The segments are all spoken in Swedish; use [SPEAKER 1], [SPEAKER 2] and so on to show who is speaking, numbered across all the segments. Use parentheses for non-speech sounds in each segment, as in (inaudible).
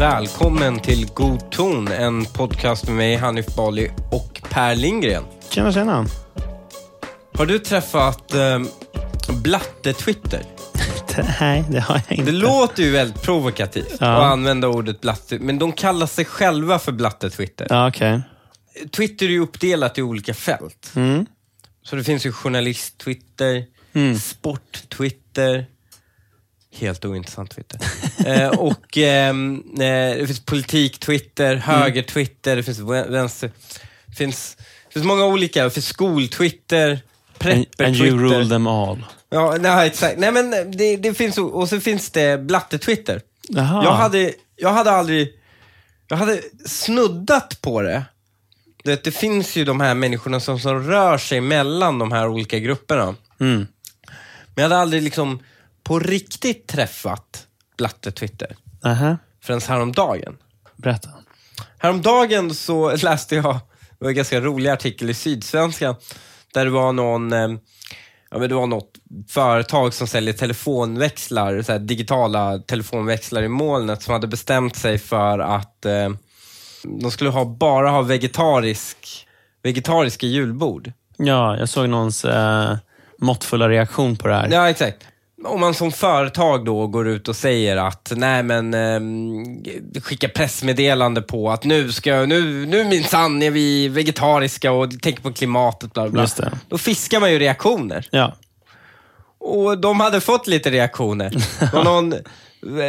[SPEAKER 1] Välkommen till God ton, en podcast med mig Hanif Bali och Per Lindgren.
[SPEAKER 2] Tjena, tjena.
[SPEAKER 1] Har du träffat eh, Blatte-Twitter? (laughs)
[SPEAKER 2] Nej, det har jag inte.
[SPEAKER 1] Det låter ju väldigt provokativt
[SPEAKER 2] Ja.
[SPEAKER 1] att använda ordet Blatte, men de kallar sig själva för Blatte-Twitter.
[SPEAKER 2] Ja, okej.
[SPEAKER 1] Twitter är ju uppdelat i olika fält.
[SPEAKER 2] Mm.
[SPEAKER 1] Så det finns ju journalist-Twitter,
[SPEAKER 2] Mm.
[SPEAKER 1] sport-Twitter, helt ointressant Twitter. (laughs) eh, och ehm, eh, det finns politik-Twitter, höger-Twitter, det finns vä- vänster... Det finns, det finns många olika. Det finns skol-Twitter,
[SPEAKER 2] And, and you
[SPEAKER 1] prepper-Twitter.
[SPEAKER 2] rule them all.
[SPEAKER 1] Ja, nej, exakt. Nej, men det, det finns, och så finns det blatte-Twitter. Jag hade, jag hade aldrig... Jag hade snuddat på det. Du vet, det finns ju de här människorna som, som rör sig mellan de här olika grupperna.
[SPEAKER 2] Mm.
[SPEAKER 1] Men jag hade aldrig liksom på riktigt träffat blatte-Twitter
[SPEAKER 2] Aha.
[SPEAKER 1] förrän häromdagen.
[SPEAKER 2] Berätta.
[SPEAKER 1] Häromdagen så läste jag, det var en ganska rolig artikel i Sydsvenskan, där det var någon, eh, ja men det var något företag som säljer telefonväxlar, så digitala telefonväxlar i molnet, som hade bestämt sig för att eh, de skulle ha, bara ha vegetarisk, vegetariska julbord.
[SPEAKER 2] Ja, jag såg någons eh, måttfulla reaktion på det här.
[SPEAKER 1] Ja, exakt. Om man som företag då går ut och säger att nej men eh, skicka pressmeddelande på att nu ska nu, nu minsann är vi vegetariska och tänker på klimatet bla bla. Då fiskar man ju reaktioner.
[SPEAKER 2] Ja.
[SPEAKER 1] Och de hade fått lite reaktioner. (laughs) Var någon,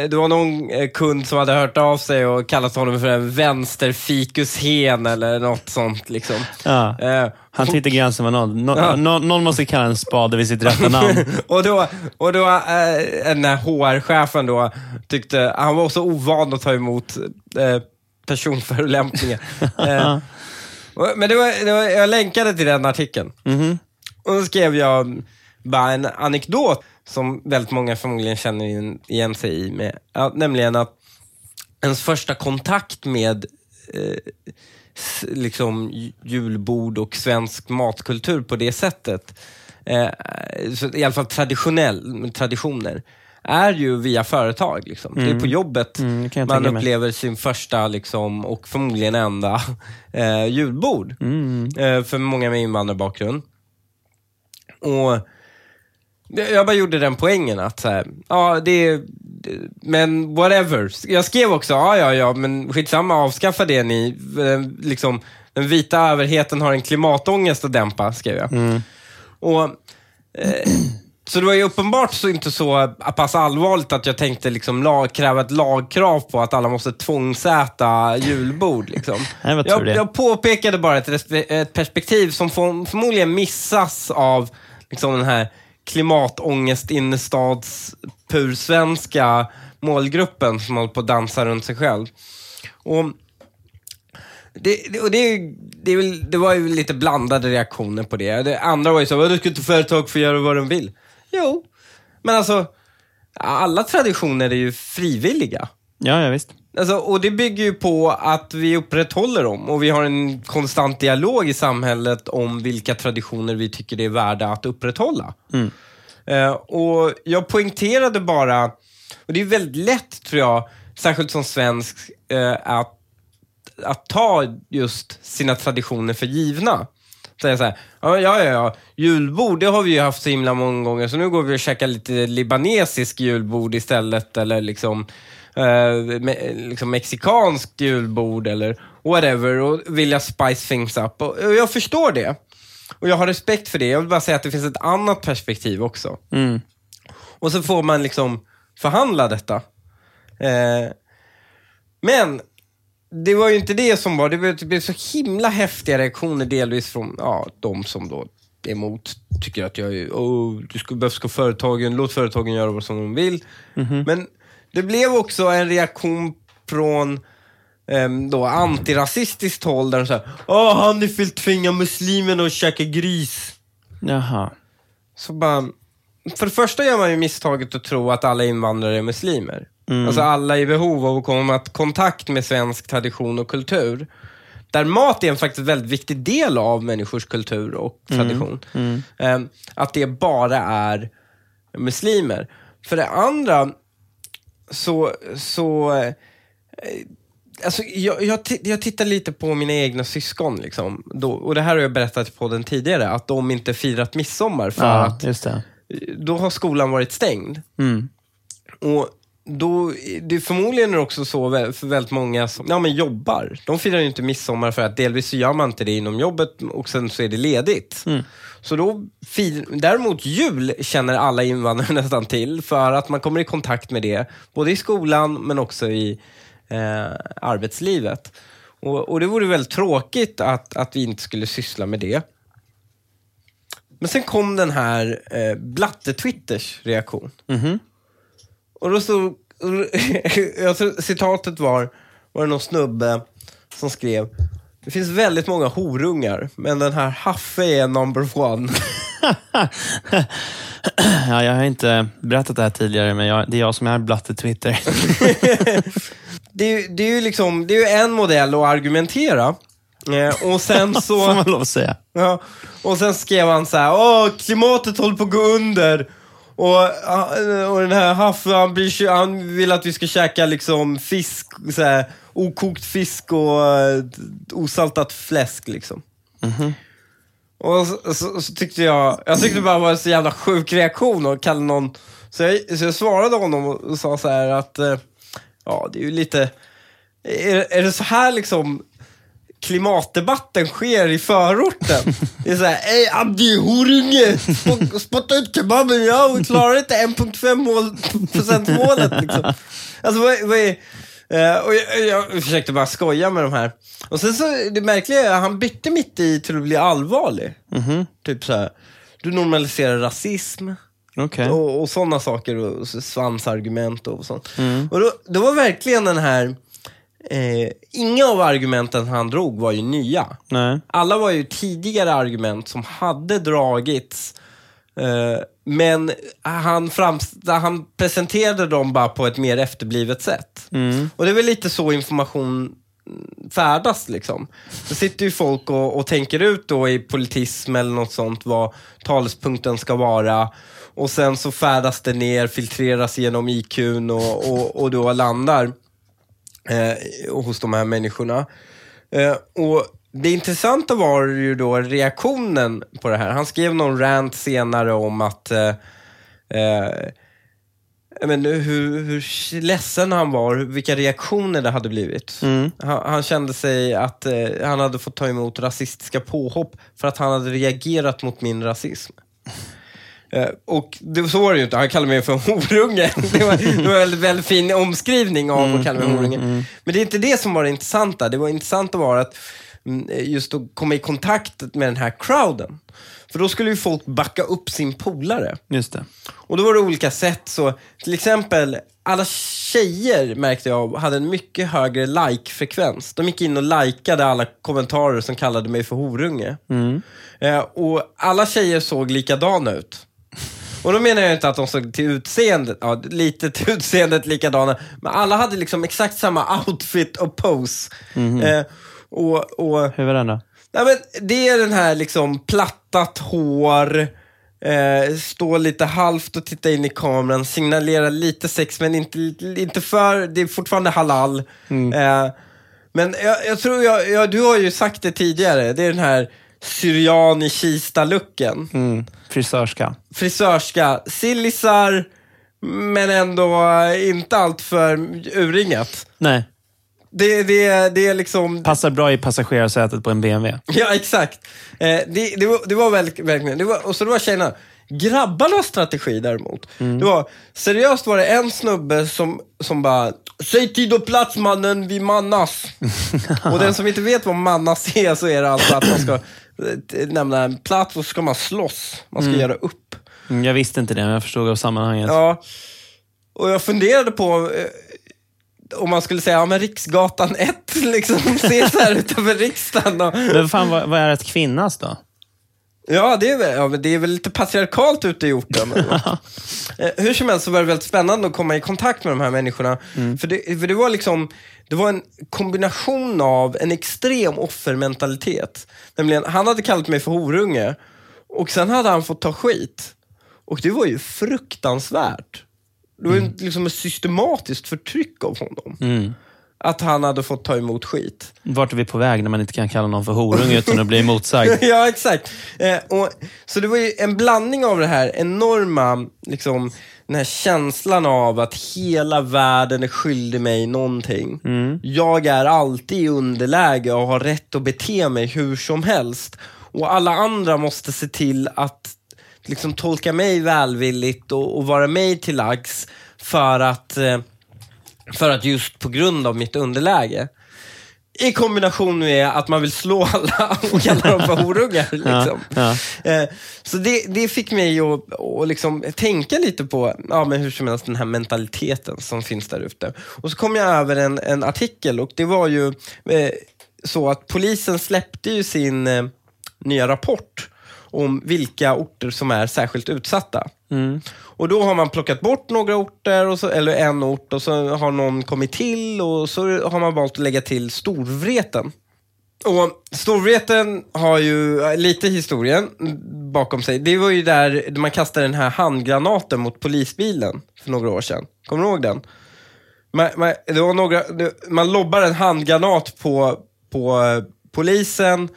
[SPEAKER 1] det var någon eh, kund som hade hört av sig och kallat honom för en vänsterfikushen eller något sånt. Liksom.
[SPEAKER 2] ja.
[SPEAKER 1] Eh,
[SPEAKER 2] Han tyckte gränsen var nådd. Nå,
[SPEAKER 1] Ja.
[SPEAKER 2] nå, någon måste kalla en spade vid sitt rätta namn. (laughs)
[SPEAKER 1] och då, och då eh, den här HR-chefen då tyckte, han var så ovan att ta emot eh, personförolämpningar. (laughs) eh, men det var, det var, jag länkade till den artikeln.
[SPEAKER 2] Mhm.
[SPEAKER 1] Och då skrev jag bara en anekdot som väldigt många förmodligen känner igen- sig i. Med, ja, nämligen att ens första kontakt med eh, liksom ju- julbord och svensk matkultur på det sättet, eh, i alla fall traditionell, traditioner, är ju via företag. Liksom. Det är på jobbet
[SPEAKER 2] Mm, kan jag
[SPEAKER 1] man upplever sin första liksom, och förmodligen enda (laughs) eh, julbord.
[SPEAKER 2] Mm.
[SPEAKER 1] Eh, för många med invandrarbakgrund. Och jag bara gjorde den poängen att så här, ja det är, men whatever. Jag skrev också, ja ja ja, men skitsamma, avskaffa det ni. Eh, Liksom, den vita överheten har en klimatångest att dämpa, skrev jag.
[SPEAKER 2] Mm.
[SPEAKER 1] Och, eh, (clears throat) så det var ju uppenbart så inte så pass allvarligt att jag tänkte liksom lag, kräva ett lagkrav på att alla måste tvångsäta julbord. Liksom. (laughs)
[SPEAKER 2] Nej,
[SPEAKER 1] jag, jag påpekade bara ett, ett perspektiv som för, förmodligen missas av liksom, den här klimatångest innerstads pursvenska målgruppen som håller på att dansa runt sig själv. Och det, det, och det, det, väl, det var ju lite blandade reaktioner på det. Det andra var ju så, du ska inte företag få göra vad de vill? Jo, men alltså, alla traditioner är ju frivilliga.
[SPEAKER 2] Ja, ja, visst.
[SPEAKER 1] Alltså, och det bygger ju på att vi upprätthåller dem och vi har en konstant dialog i samhället om vilka traditioner vi tycker det är värda att upprätthålla. Eh, och jag poängterade bara, och det är väldigt lätt tror jag, särskilt som svensk, eh, att, att ta just sina traditioner för givna. Säga så här, ja, ja, ja, julbord, det har vi ju haft så himla många gånger, så nu går vi och käkar lite libanesisk julbord istället, eller liksom, eh, me, liksom mexikanskt julbord, eller whatever, och vilja spice things up. Och, och jag förstår det. Och jag har respekt för det. Jag vill bara säga att det finns ett annat perspektiv också.
[SPEAKER 2] Mm.
[SPEAKER 1] Och så får man liksom förhandla detta. Eh, men det var ju inte det som var, det blev, det blev så himla häftiga reaktioner delvis från ja, de som då är emot, tycker att jag är, oh, du ska, ska företagen, låt företagen göra vad som de vill. Men det blev också en reaktion från um, då antirasistiskt håll där de säger Åh, han vill tvinga muslimerna att käka gris.
[SPEAKER 2] Jaha.
[SPEAKER 1] Så bara, för det första gör man ju misstaget att tro att alla invandrare är muslimer. Alltså alla är i behov av att komma i kontakt med svensk tradition och kultur. Där mat är en faktiskt väldigt viktig del av människors kultur och tradition. Ehm, att det bara är muslimer. För det andra så, så Alltså, jag, jag, jag tittar lite på mina egna syskon. Liksom, då, och Det här har jag berättat på den tidigare, att de inte firat midsommar för
[SPEAKER 2] Ja,
[SPEAKER 1] att då har skolan varit stängd.
[SPEAKER 2] Mm.
[SPEAKER 1] Och då, det är förmodligen också så för väldigt många som ja, men jobbar. De firar ju inte midsommar för att delvis så gör man inte det inom jobbet och sen så är det ledigt. Så då, däremot jul känner alla invandrare (laughs) nästan till för att man kommer i kontakt med det. Både i skolan men också i eh, arbetslivet. Och, och det vore väldigt tråkigt att, att vi inte skulle syssla med det. Men sen kom den här eh, Blatte-Twitters reaktion.
[SPEAKER 2] Mhm.
[SPEAKER 1] Och då stod, (laughs) citatet var, var det någon snubbe som skrev det finns väldigt många horungar, men den här Haffe är number one. (laughs)
[SPEAKER 2] Ja, jag har inte berättat det här tidigare, men jag, det är jag som är blatte Twitter. (laughs)
[SPEAKER 1] Det är, det är ju liksom, det är ju en modell att argumentera. Eh, och sen (laughs)
[SPEAKER 2] Får
[SPEAKER 1] så...
[SPEAKER 2] man lov att säga.
[SPEAKER 1] Ja, och sen skrev han så här, åh, klimatet håller på att gå under. Och, och den här Haffe, han, han vill att vi ska käka liksom fisk, så här, okokt fisk och eh, osaltat fläsk liksom. Och så, så, så tyckte jag, jag tyckte det bara var en så jävla sjuk reaktion och kalla någon, så jag, så jag svarade honom och, och sa så här att, eh, ja det är ju lite, är, är det så här liksom klimatdebatten sker i förorten. Det är såhär, ey Abdi, horunge! Sp- Spotta ut kebaben, ja, vi klarar inte 1.5 mål, procentmålet liksom. Alltså vad, vad är... eh, och jag, jag försökte bara skoja med de här. Och sen så, det märkliga är att han bytte mitt i till att bli allvarlig. Typ så här, du normaliserar rasism.
[SPEAKER 2] Okej.
[SPEAKER 1] Och, och sådana saker, och svansargument och sånt. Och då, det var verkligen den här, eh, inga av argumenten han drog var ju nya.
[SPEAKER 2] Nej.
[SPEAKER 1] Alla var ju tidigare argument som hade dragits, eh, men han, han presenterade dem bara på ett mer efterblivet sätt. Och det är väl lite så information färdas liksom. Det sitter ju folk och, och tänker ut då i politism eller något sånt vad talespunkten ska vara. Och sen så färdas det ner, filtreras genom IQn och, och, och då landar eh, hos de här människorna. Eh, och det intressanta var ju då reaktionen på det här. Han skrev någon rant senare om att eh, eh, men, hur, hur ledsen han var, vilka reaktioner det hade blivit. Han, han kände sig att eh, han hade fått ta emot rasistiska påhopp för att han hade reagerat mot min rasism. Eh, och det, så var det ju inte. Han kallade mig för horunge. (laughs) Det var, det var en väldigt, väldigt fin omskrivning av att kalla mig horunge. Men det är inte det som var det intressanta. Det var intressanta var att mm, just att komma i kontakt med den här crowden. För då skulle ju folk backa upp sin polare.
[SPEAKER 2] Just det.
[SPEAKER 1] Och då var det olika sätt. Så till exempel, alla tjejer märkte jag hade en mycket högre like-frekvens. De gick in och likade alla kommentarer som kallade mig för horunge. Eh, och alla tjejer såg likadana ut. Och då menar jag inte att de såg till utseendet, ja, lite till utseendet likadana, men alla hade liksom exakt samma outfit och pose. Eh, och, och
[SPEAKER 2] Hur var den då?
[SPEAKER 1] Nej, men det är den här liksom plattat hår, eh, stå lite halvt och titta in i kameran, signalera lite sex men inte, inte för, det är fortfarande halal. Eh, men jag, jag tror, jag, jag, du har ju sagt det tidigare, det är den här syrian i Kista-looken.
[SPEAKER 2] Mm. Frisörska.
[SPEAKER 1] Frisörska, sillisar, men ändå inte allt för urringat.
[SPEAKER 2] Nej.
[SPEAKER 1] Det, det, det är liksom...
[SPEAKER 2] Passar bra i passagerarsätet på en BMW. (laughs)
[SPEAKER 1] Ja, exakt. Eh, det, det, var, det var verk- verkligen, det var, och så det var tjejerna. Grabbarnas strategi däremot, det var, seriöst var det en snubbe som, som bara, säg tid och plats mannen, vi mannas. (laughs) och den som inte vet vad mannas är, så är det alltså att man ska nämna en plats och så ska man slåss. Man ska göra upp.
[SPEAKER 2] Mm, Jag visste inte det, men jag förstod av sammanhanget.
[SPEAKER 1] Ja, och jag funderade på eh, om man skulle säga, ja men Riksgatan 1, (laughs) liksom, ses här utanför riksdagen. Och,
[SPEAKER 2] Men fan, vad, vad är ett kvinnas då?
[SPEAKER 1] Ja, det är, väl, ja, det är väl lite patriarkalt ute i orten. (laughs) Eh, Hur som helst så var det väldigt spännande att komma i kontakt med de här människorna. För, det, för det var liksom det var en kombination av en extrem offermentalitet. Nämligen, han hade kallat mig för horunge och sen hade han fått ta skit. Och det var ju fruktansvärt. Det var ju liksom ett systematiskt förtryck av honom. att han hade fått ta emot skit.
[SPEAKER 2] Vart är vi på väg när man inte kan kalla någon för horunge utan att bli motsagd? (laughs)
[SPEAKER 1] ja, exakt. Eh, och, så det var ju en blandning av det här enorma, liksom, den här känslan av att hela världen är skyldig mig någonting. Jag är alltid i underläge och har rätt att bete mig hur som helst. Och alla andra måste se till att liksom, tolka mig välvilligt och, och vara mig till lags för att, eh, för att just på grund av mitt underläge. I kombination med att man vill slå alla (laughs) och kalla dem för horungar. Liksom.
[SPEAKER 2] Ja,
[SPEAKER 1] Eh, Så det, det fick mig att, att liksom tänka lite på, ja men hur som helst, den här mentaliteten som finns där ute. Och så kom jag över en, en artikel och det var ju eh, så att polisen släppte ju sin eh, nya rapport om vilka orter som är särskilt utsatta. Och då har man plockat bort några orter, och så, eller en ort, och så har någon kommit till och så har man valt att lägga till Storvreten. Och Storvreten har ju äh, lite historien bakom sig. Det var ju där man kastade den här handgranaten mot polisbilen för några år sedan. Kommer du ihåg den? Man, man, det var några, man lobbar en handgranat på, på äh, polisen.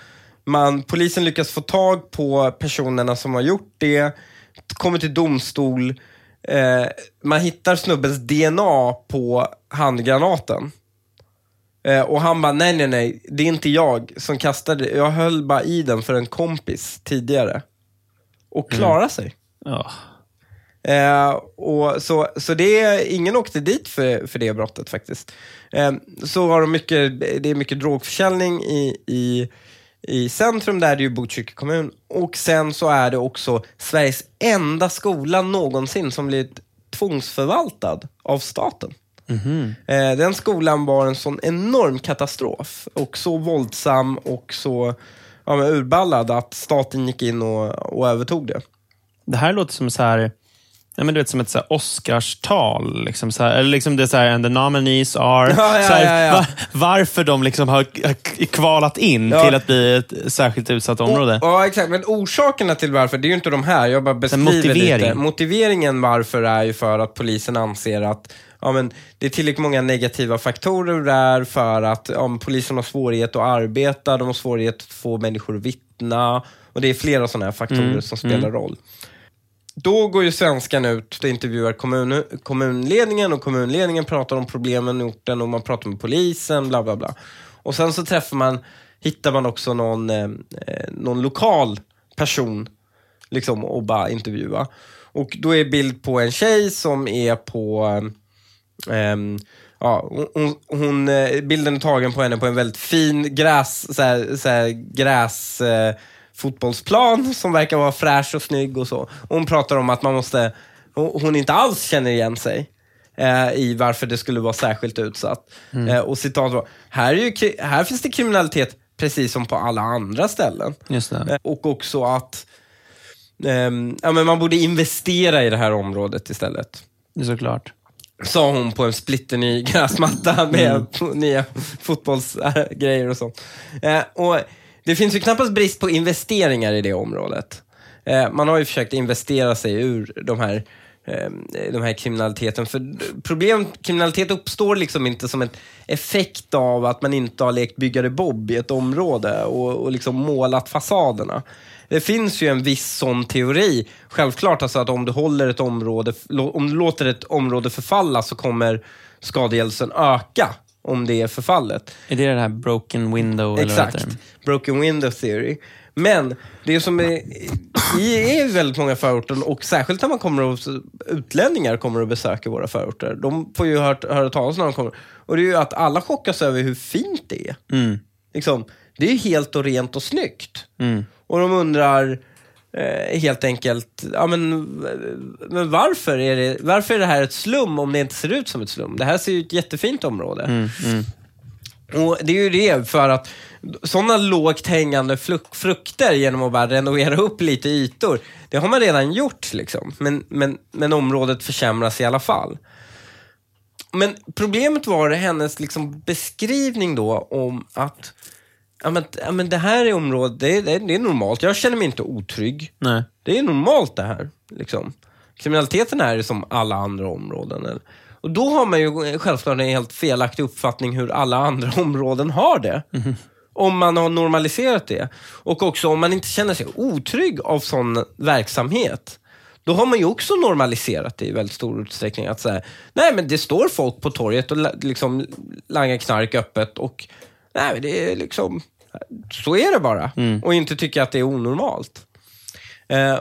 [SPEAKER 1] Man, polisen lyckas få tag på personerna som har gjort det. Kommer till domstol. Eh, man hittar snubbens DNA på handgranaten. Eh, och han bara, nej nej nej, det är inte jag som kastade Jag höll bara i den för en kompis tidigare. Och klarade sig.
[SPEAKER 2] Ja.
[SPEAKER 1] Eh, och så, så det är, ingen åkte dit för, för det brottet faktiskt. Eh, så har de mycket, det är mycket drogförsäljning i, i, i centrum, där det är ju Botkyrka kommun. Och sen så är det också Sveriges enda skola någonsin som blivit tvångsförvaltad av staten. Eh, den skolan var en sån enorm katastrof och så våldsam och så ja, urballad att staten gick in och, och övertog det.
[SPEAKER 2] Det här låter som så här, ja, men du vet, som ett så här Oscarstal. Liksom så här, eller liksom det är så här, and the nominees are... (laughs)
[SPEAKER 1] Ja, ja,
[SPEAKER 2] så här,
[SPEAKER 1] ja,
[SPEAKER 2] va- varför de liksom har kvalat in till att bli ett särskilt utsatt område.
[SPEAKER 1] Och, ja, exakt. Men orsakerna till varför, det är ju inte de här. Jag bara beskriver
[SPEAKER 2] motivering.
[SPEAKER 1] lite. Motiveringen varför är ju för att polisen anser att ja, men det är tillräckligt många negativa faktorer där för att men polisen har svårighet att arbeta, de har svårighet att få människor att vittna. Och det är flera sådana här faktorer som spelar roll. Då går ju svenskan ut och intervjuar kommun, kommunledningen och kommunledningen pratar om problemen i orten och man pratar med polisen, bla bla bla. Och sen så träffar man, hittar man också någon, eh, eh någon lokal person liksom och bara intervjua. Och då är bild på en tjej som är på, eh, eh ja, hon, hon, eh, bilden är tagen på henne på en väldigt fin gräs, så här, så här, gräs eh, fotbollsplan som verkar vara fräsch och snygg och så. Och hon pratar om att man måste, hon, inte alls känner igen sig eh, i varför det skulle vara särskilt utsatt. Eh, och citat var, här, är ju, här finns det kriminalitet precis som på alla andra ställen. Eh, Och också att ehm, ja, men man borde investera i det här området istället.
[SPEAKER 2] Såklart.
[SPEAKER 1] Sa hon på en splitterny gräsmatta med (laughs) nya fotbollsgrejer och sånt. Eh, och det finns ju knappast brist på investeringar i det området. Eh, man har ju försökt investera sig ur de här eh, de här kriminaliteten. För problem, kriminalitet uppstår liksom inte som en effekt av att man inte har lekt byggare Bob i ett område och, och liksom målat fasaderna. Det finns ju en viss sån teori. Självklart alltså att om du håller ett område, om du låter ett område förfalla så kommer skadegörelsen öka om det är förfallet.
[SPEAKER 2] Är det det här broken window? Eller
[SPEAKER 1] Exakt.
[SPEAKER 2] det?
[SPEAKER 1] Broken window theory. Men det som är, i är väldigt många förorter och särskilt när man kommer och, utlänningar kommer och besöker våra förorter. De får ju hört, höra talas när de kommer. Och det är ju att alla chockas över hur fint det är.
[SPEAKER 2] Mm.
[SPEAKER 1] Liksom, det är ju helt och rent och snyggt.
[SPEAKER 2] Mm.
[SPEAKER 1] Och de undrar eh, helt enkelt, ja, men, men varför, är det, varför är det här ett slum om det inte ser ut som ett slum? Det här ser ju ett jättefint område.
[SPEAKER 2] Mm. Mm.
[SPEAKER 1] Och Det är ju det för att sådana lågt hängande frukter genom att bara renovera upp lite ytor, det har man redan gjort. Liksom. Men, men, men området försämras i alla fall. Men problemet var hennes liksom beskrivning då om att ja, men, ja, men det här är området, det är, det, det är normalt. Jag känner mig inte otrygg. Det är normalt det här. Liksom. Kriminaliteten här är som alla andra områden. eller- Och då har man ju självklart en helt felaktig uppfattning hur alla andra (laughs) områden har det. Om man har normaliserat det. Och också om man inte känner sig otrygg av sån verksamhet. Då har man ju också normaliserat det i väldigt stor utsträckning. Att säga, nej men det står folk på torget och liksom langar knark öppet och nej, det är liksom, så är det bara. Och inte tycka att det är onormalt. Eh,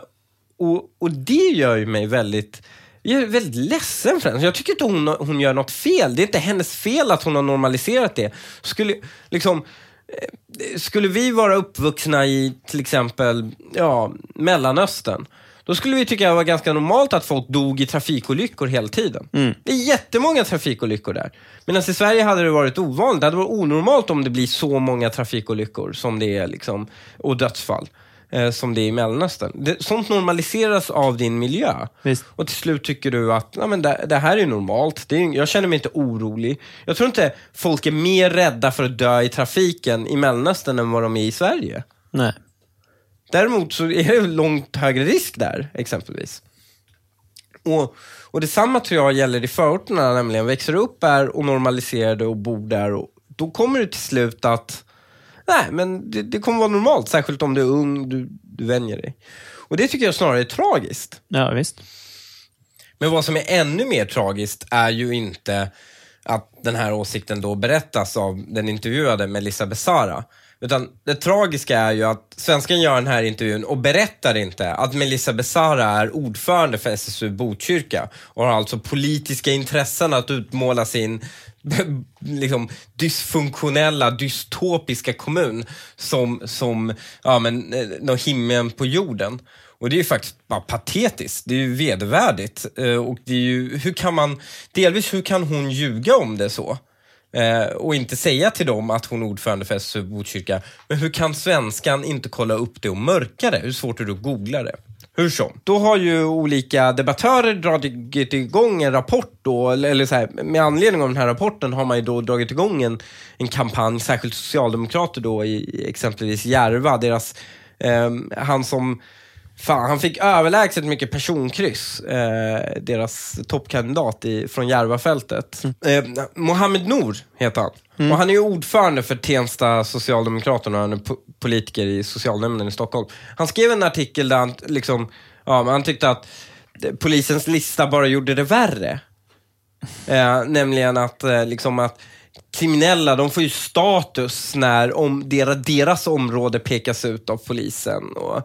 [SPEAKER 1] och, och det gör ju mig väldigt, jag är väldigt ledsen för henne. Jag tycker inte hon, hon gör något fel. Det är inte hennes fel att hon har normaliserat det. Skulle, liksom, eh, skulle vi vara uppvuxna i till exempel ja, Mellanöstern, då skulle vi tycka det var ganska normalt att folk dog i trafikolyckor hela tiden. Det är jättemånga trafikolyckor där. Medan i Sverige hade det varit ovanligt. Det hade varit onormalt om det blir så många trafikolyckor som det är, liksom, och dödsfall eh, som det är i Mellanöstern. Det, sånt normaliseras av din miljö.
[SPEAKER 2] Visst.
[SPEAKER 1] Och till slut tycker du att ja, men det, det här är normalt. Det är, jag känner mig inte orolig. Jag tror inte folk är mer rädda för att dö i trafiken i Mellanöstern än vad de är i Sverige.
[SPEAKER 2] Nej.
[SPEAKER 1] Däremot så är det långt högre risk där, exempelvis. Och, och detsamma tror jag gäller i förorterna, nämligen växer du upp där och normaliserar det och bor där. Och då kommer du till slut att, nej men det, det kommer vara normalt, särskilt om du är ung, du, du vänjer dig. Och det tycker jag snarare är tragiskt.
[SPEAKER 2] Ja, visst.
[SPEAKER 1] Men vad som är ännu mer tragiskt är ju inte att den här åsikten då berättas av den intervjuade Melissa Besara. Utan det tragiska är ju att svenskan gör den här intervjun och berättar inte att Melissa Besara är ordförande för SSU Botkyrka och har alltså politiska intressen att utmåla sin (laughs) liksom, dysfunktionella, dystopiska kommun som, som ja, men, eh, någon himlen på jorden. Och det är ju faktiskt bara patetiskt. Det är ju vedervärdigt. Eh, och det är ju, hur kan man, delvis hur kan hon ljuga om det så? Eh, och inte säga till dem att hon är ordförande för SSU Botkyrka. Men hur kan svenskan inte kolla upp det och mörka det? Hur svårt är det att googla det? Hur som. Då har ju olika debattörer dragit igång en rapport då, eller så här, med anledning av den här rapporten har man ju då dragit igång en, en kampanj, särskilt socialdemokrater då i exempelvis Järva, deras, eh, han som Fan, han fick överlägset mycket personkryss, eh, deras toppkandidat i, från Järvafältet. Eh, Mohammed Nour heter han. Och han är ju ordförande för Tensta Socialdemokraterna och han är po- politiker i socialnämnden i Stockholm. Han skrev en artikel där han, liksom, ja, men han tyckte att eh, polisens lista bara gjorde det värre. Eh, nämligen att, eh, liksom att kriminella, de får ju status när om deras, deras område pekas ut av polisen. Och,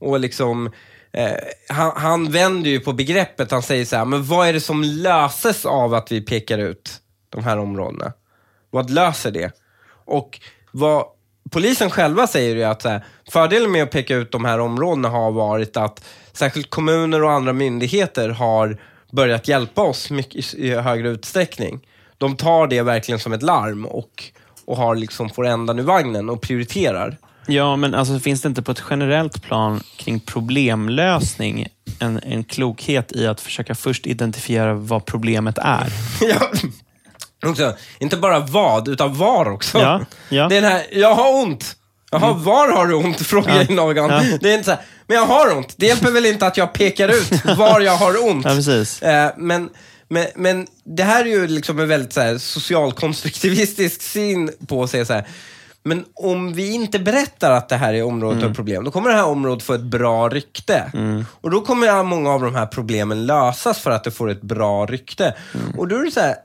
[SPEAKER 1] och liksom, eh, han, han vänder ju på begreppet, han säger så här, men vad är det som löses av att vi pekar ut de här områdena? Vad löser det? Och vad polisen själva säger är att så här, fördelen med att peka ut de här områdena har varit att särskilt kommuner och andra myndigheter har börjat hjälpa oss mycket i högre utsträckning. De tar det verkligen som ett larm och, och har liksom får ändan ur vagnen och prioriterar.
[SPEAKER 2] Ja, men alltså, finns det inte på ett generellt plan kring problemlösning en, en klokhet i att försöka först identifiera vad problemet är? (laughs)
[SPEAKER 1] Ja. Också, inte bara vad, utan var också.
[SPEAKER 2] Ja, ja.
[SPEAKER 1] Det är den här, jag har ont. Jaha, var har du ont? Frågar jag i någon.
[SPEAKER 2] Ja.
[SPEAKER 1] Det är inte så här, men jag har ont. Det hjälper väl inte att jag pekar ut (laughs) var jag har ont.
[SPEAKER 2] Ja, precis.
[SPEAKER 1] Eh, men, men, men det här är ju liksom en väldigt så här, socialkonstruktivistisk syn på att säga så här. Men om vi inte berättar att det här är området
[SPEAKER 2] Mm.
[SPEAKER 1] av problem, då kommer det här området få ett bra rykte. Och då kommer många av de här problemen lösas för att det får ett bra rykte.
[SPEAKER 2] Mm.
[SPEAKER 1] Och då är det så här,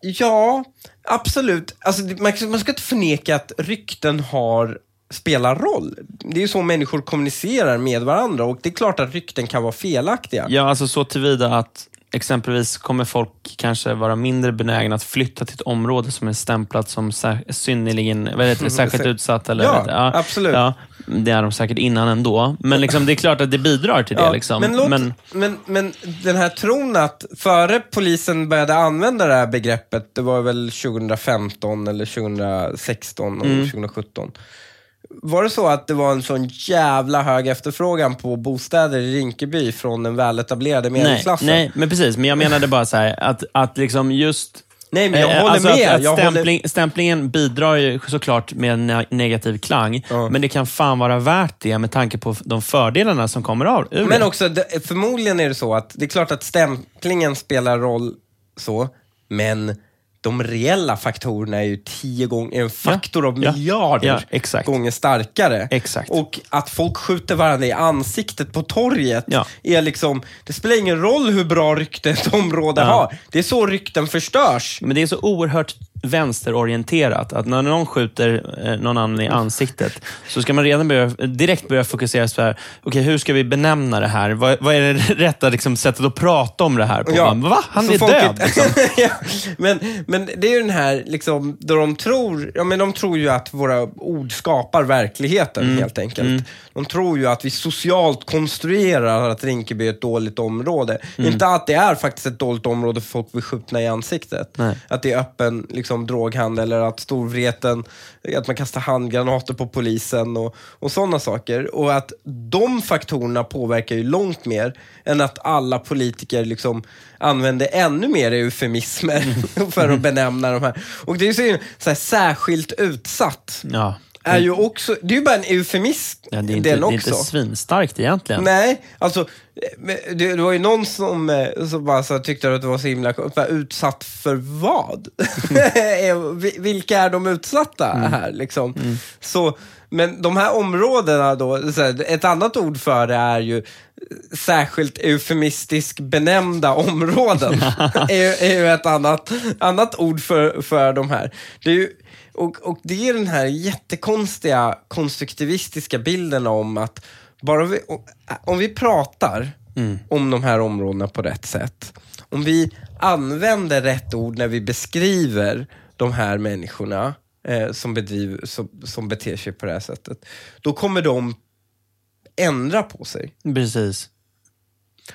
[SPEAKER 1] ja, absolut. Alltså, man, man ska inte förneka att rykten har spelar roll. Det är ju så människor kommunicerar med varandra och det är klart att rykten kan vara felaktiga.
[SPEAKER 2] Ja, alltså så tillvida att exempelvis kommer folk kanske vara mindre benägna att flytta till ett område som är stämplat som synnerligen, vad heter det, särskilt (laughs) utsatt. Eller,
[SPEAKER 1] Mm, Ja, absolut.
[SPEAKER 2] Ja, det är de säkert innan ändå. Men liksom, det är klart att det bidrar till det.
[SPEAKER 1] Ja,
[SPEAKER 2] liksom.
[SPEAKER 1] men, låt, men... Men, den här tron att före polisen började använda det här begreppet, det var väl 2015 eller 2016 och
[SPEAKER 2] Mm.
[SPEAKER 1] 2017. Var det så att det var en sån jävla hög efterfrågan på bostäder i Rinkeby från den väletablerade
[SPEAKER 2] nej,
[SPEAKER 1] medelklassen?
[SPEAKER 2] nej, men precis. Men jag menade bara så här, att, att liksom just
[SPEAKER 1] Nej, men jag
[SPEAKER 2] Eh,
[SPEAKER 1] håller
[SPEAKER 2] alltså
[SPEAKER 1] med.
[SPEAKER 2] Att, att
[SPEAKER 1] jag håller...
[SPEAKER 2] stämpling, Stämplingen bidrar ju såklart med en ne- negativ klang,
[SPEAKER 1] Ja.
[SPEAKER 2] men det kan fan vara värt det med tanke på de fördelarna som kommer av ur
[SPEAKER 1] Men också, det, förmodligen är det så att det är klart att stämplingen spelar roll så, men de reella faktorerna är ju tio gånger, en faktor av
[SPEAKER 2] Ja.
[SPEAKER 1] miljarder
[SPEAKER 2] Ja,
[SPEAKER 1] gånger starkare.
[SPEAKER 2] Exakt.
[SPEAKER 1] Och att folk skjuter varandra i ansiktet på torget
[SPEAKER 2] Ja.
[SPEAKER 1] är liksom, det spelar ingen roll hur bra rykte ett område
[SPEAKER 2] Ja.
[SPEAKER 1] har. Det är så rykten förstörs.
[SPEAKER 2] Men det är så oerhört vänsterorienterat att när någon skjuter eh, någon annan i ansiktet så ska man redan börja, direkt börja fokusera på här, okay, hur ska vi benämna det här? Vad, vad är det (laughs) rätta liksom, sättet att prata om det här på?
[SPEAKER 1] Ja.
[SPEAKER 2] Va? Han
[SPEAKER 1] Så
[SPEAKER 2] är
[SPEAKER 1] folk
[SPEAKER 2] död. Liksom. (laughs)
[SPEAKER 1] ja. men, men det är ju den här, liksom, då de tror, ja, men de tror ju att våra ord skapar verkligheten
[SPEAKER 2] Mm.
[SPEAKER 1] helt enkelt. De tror ju att vi socialt konstruerar att Rinkeby är ett dåligt område.
[SPEAKER 2] Mm.
[SPEAKER 1] Inte att det är faktiskt ett dåligt område för folk blir skjutna i ansiktet.
[SPEAKER 2] Nej.
[SPEAKER 1] Att det är öppen liksom, droghandel eller att storvreten, att man kastar handgranater på polisen och, och sådana saker. Och att de faktorerna påverkar ju långt mer än att alla politiker liksom använder ännu mer eufemismer (laughs) för att benämna de här. Och det är ju så, så här, särskilt utsatt.
[SPEAKER 2] Ja.
[SPEAKER 1] Är ju också, det är ju bara en eufemism
[SPEAKER 2] Ja, det, är inte,
[SPEAKER 1] den
[SPEAKER 2] det är
[SPEAKER 1] också.
[SPEAKER 2] inte svinstarkt egentligen.
[SPEAKER 1] Nej, alltså det, det var ju någon som, eh, som bara så tyckte att det var så himla. Bara, Utsatt för vad? (laughs) Eh, vi- Vilka är de utsatta här? Liksom? Så, men de här områdena då, ett annat ord för det är ju särskilt eufemistisk benämnda områden. (laughs) är, ju- (laughs) är ju ett annat, annat ord för, för de här. Det är ju, och, och det är den här jättekonstiga konstruktivistiska bilden om att bara vi, om vi pratar om de här områdena på rätt sätt, om vi använder rätt ord när vi beskriver de här människorna eh, som, bedriver, som, som beter sig på det här sättet, då kommer de ändra på sig.
[SPEAKER 2] Precis.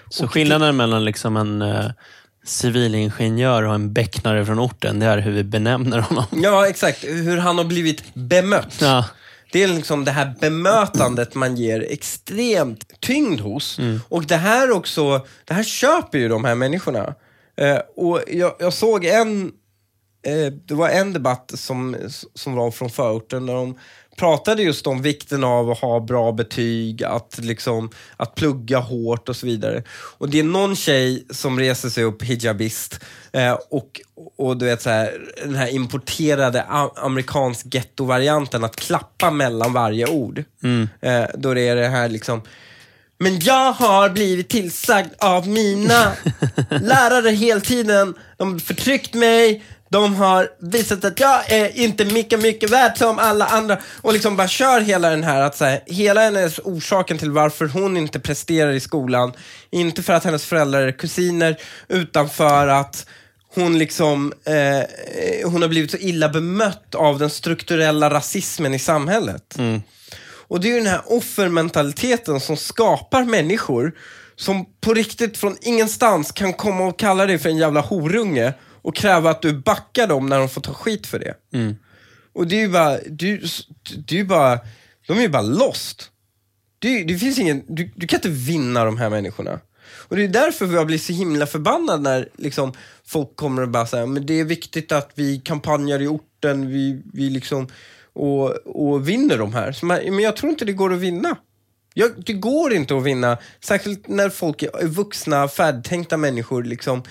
[SPEAKER 2] Så
[SPEAKER 1] Och
[SPEAKER 2] skillnaden mellan liksom en uh, civilingenjör och en becknare från orten, det är hur vi benämner honom.
[SPEAKER 1] Ja, exakt. Hur han har blivit bemött.
[SPEAKER 2] Ja.
[SPEAKER 1] Det är liksom det här bemötandet man ger extremt tyngd hos. Och det här också, det här köper ju de här människorna. Eh, och jag, jag såg en, eh, det var en debatt som, som var från förorten där de pratade just om vikten av att ha bra betyg, att, liksom, att plugga hårt och så vidare. Och det är någon tjej som reser sig upp, hijabist, eh, och, och du vet så här, den här importerade amerikansk gettovarianten att klappa mellan varje ord. Eh, då det är det här liksom men jag har blivit tillsagd av mina (laughs) lärare hela tiden. De har förtryckt mig. De har visat att jag är inte mycket, mycket värd som alla andra. Och liksom bara kör hela den här, att så här, hela hennes orsaken till varför hon inte presterar i skolan. Inte för att hennes föräldrar är kusiner, utan för att hon liksom, eh, hon har blivit så illa bemött av den strukturella rasismen i samhället. Och det är ju den här offermentaliteten som skapar människor som på riktigt från ingenstans kan komma och kalla dig för en jävla horunge och kräva att du backar dem när de får ta skit för det. Och det är ju bara, du, du bara, de är ju bara lost. Det, det finns ingen, du, du kan inte vinna de här människorna. Och det är därför jag blir så himla förbannad när liksom, folk kommer och bara säger men det är viktigt att vi kampanjar i orten, vi, vi liksom, och, och vinner de här. Man, men jag tror inte det går att vinna. Jag, det går inte att vinna, särskilt när folk är vuxna, färdtänkta människor. Liksom,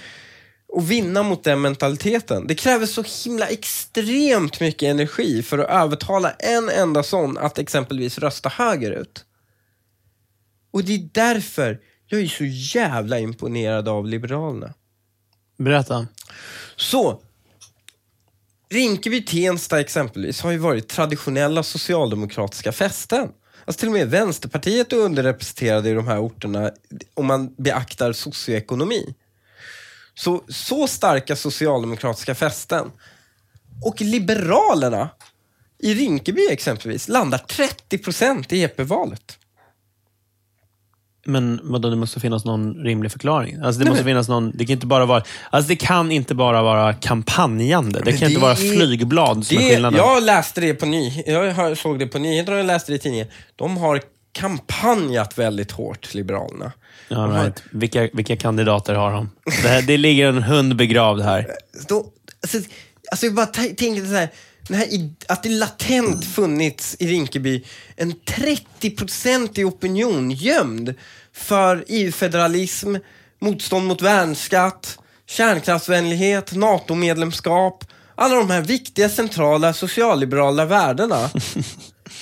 [SPEAKER 1] och vinna mot den mentaliteten. Det kräver så himla extremt mycket energi för att övertala en enda sån att exempelvis rösta högerut. Och det är därför jag är så jävla imponerad av Liberalerna.
[SPEAKER 2] Berätta.
[SPEAKER 1] Så, Rinkeby-Tensta exempelvis har ju varit traditionella socialdemokratiska fästen. Alltså till och med Vänsterpartiet är underrepresenterade i de här orterna om man beaktar socioekonomi. Så, så starka socialdemokratiska fästen. Och Liberalerna i Rinkeby exempelvis landar 30% i EP-valet.
[SPEAKER 2] Men vadå, det måste finnas någon rimlig förklaring. Alltså, det måste finnas någon, det kan inte bara vara, alltså, det kan inte bara vara kampanjande. Det kan
[SPEAKER 1] det
[SPEAKER 2] inte vara
[SPEAKER 1] är-
[SPEAKER 2] flygblad som är
[SPEAKER 1] Det,
[SPEAKER 2] skillnaden.
[SPEAKER 1] jag läste det på ny, jag såg det på nyheterna och läste det i tidningen. De har kampanjat väldigt hårt, Liberalerna.
[SPEAKER 2] All right. vilka, vilka kandidater har de? Det, här, det ligger en hund begravd här.
[SPEAKER 1] Då, alltså, alltså jag bara tänker så här, här, att det latent funnits i Rinkeby en 30-procentig opinion gömd för EU-federalism, motstånd mot värnskatt, kärnkraftsvänlighet, NATO-medlemskap, alla de här viktiga centrala socialliberala värdena. (laughs)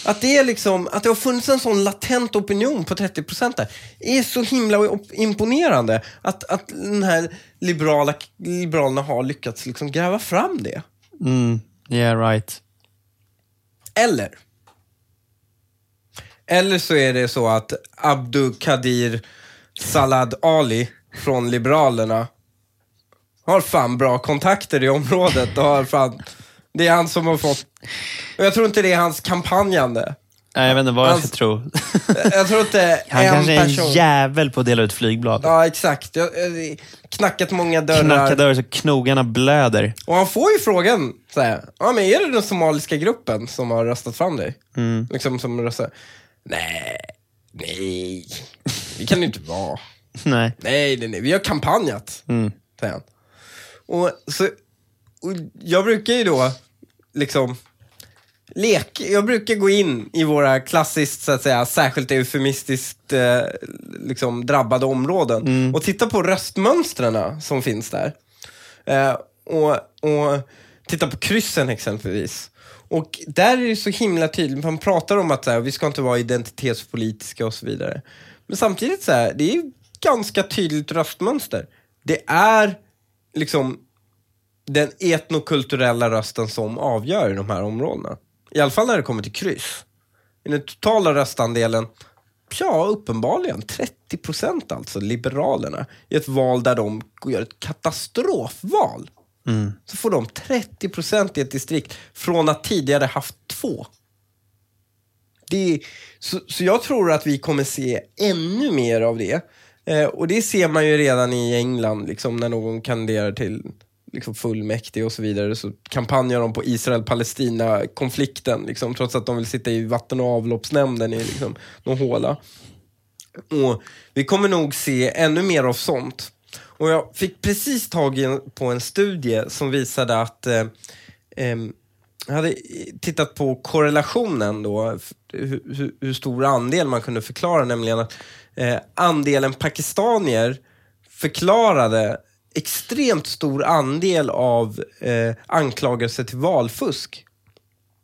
[SPEAKER 1] Att det, är liksom, att det har funnits en sån latent opinion på 30 procent där är så himla imponerande. Att, att den här liberala, liberalerna har lyckats liksom gräva fram det.
[SPEAKER 2] Mm. Yeah, right.
[SPEAKER 1] Eller? Eller så är det så att Abdu Kadir Salad Ali från Liberalerna har fan bra kontakter i området och har fan, det är han som har fått, och jag tror inte det är hans kampanjande.
[SPEAKER 2] Nej, jag vet inte vad jag ska tro.
[SPEAKER 1] Jag tror inte (laughs)
[SPEAKER 2] Han
[SPEAKER 1] en
[SPEAKER 2] kanske är en
[SPEAKER 1] person...
[SPEAKER 2] jävel på att dela ut flygblad.
[SPEAKER 1] Ja, exakt. Jag, jag, knackat många dörrar.
[SPEAKER 2] Knacka dörr så knogarna blöder.
[SPEAKER 1] Och han får ju frågan, så här, ja men är det den somaliska gruppen som har röstat fram dig?
[SPEAKER 2] Mm.
[SPEAKER 1] Liksom som röstar. Nej, nej, det kan det inte vara. (laughs)
[SPEAKER 2] Nej.
[SPEAKER 1] Nej, nej, nej, vi har kampanjat,
[SPEAKER 2] Mm.
[SPEAKER 1] säger han. Och, så, och jag brukar ju då, liksom, lek, jag brukar gå in i våra klassiskt, så att säga, särskilt eufemistiskt eh, liksom, drabbade områden och titta på röstmönstren som finns där. Eh, och, och titta på kryssen exempelvis. Och där är det så himla tydligt, man pratar om att så här, vi ska inte vara identitetspolitiska och så vidare. Men samtidigt så här, det är ganska tydligt röstmönster. Det är liksom den etnokulturella rösten som avgör i de här områdena. I alla fall när det kommer till kryss. I den totala röstandelen, ja uppenbarligen 30 procent alltså, Liberalerna. I ett val där de gör ett katastrofval. Så får de 30 procent i ett distrikt från att tidigare haft två. Det är, så, så jag tror att vi kommer se ännu mer av det. Eh, och det ser man ju redan i England, liksom, när någon kandiderar till liksom, fullmäktige och så vidare. Så kampanjar de på Israel-Palestina-konflikten, liksom, trots att de vill sitta i vatten och avloppsnämnden i liksom, någon håla. Och vi kommer nog se ännu mer av sånt. Och jag fick precis tag i en, på en studie som visade att eh, eh, jag hade tittat på korrelationen då, hur, hur, hur stor andel man kunde förklara, nämligen att eh, andelen pakistanier förklarade extremt stor andel av eh, anklagelser till valfusk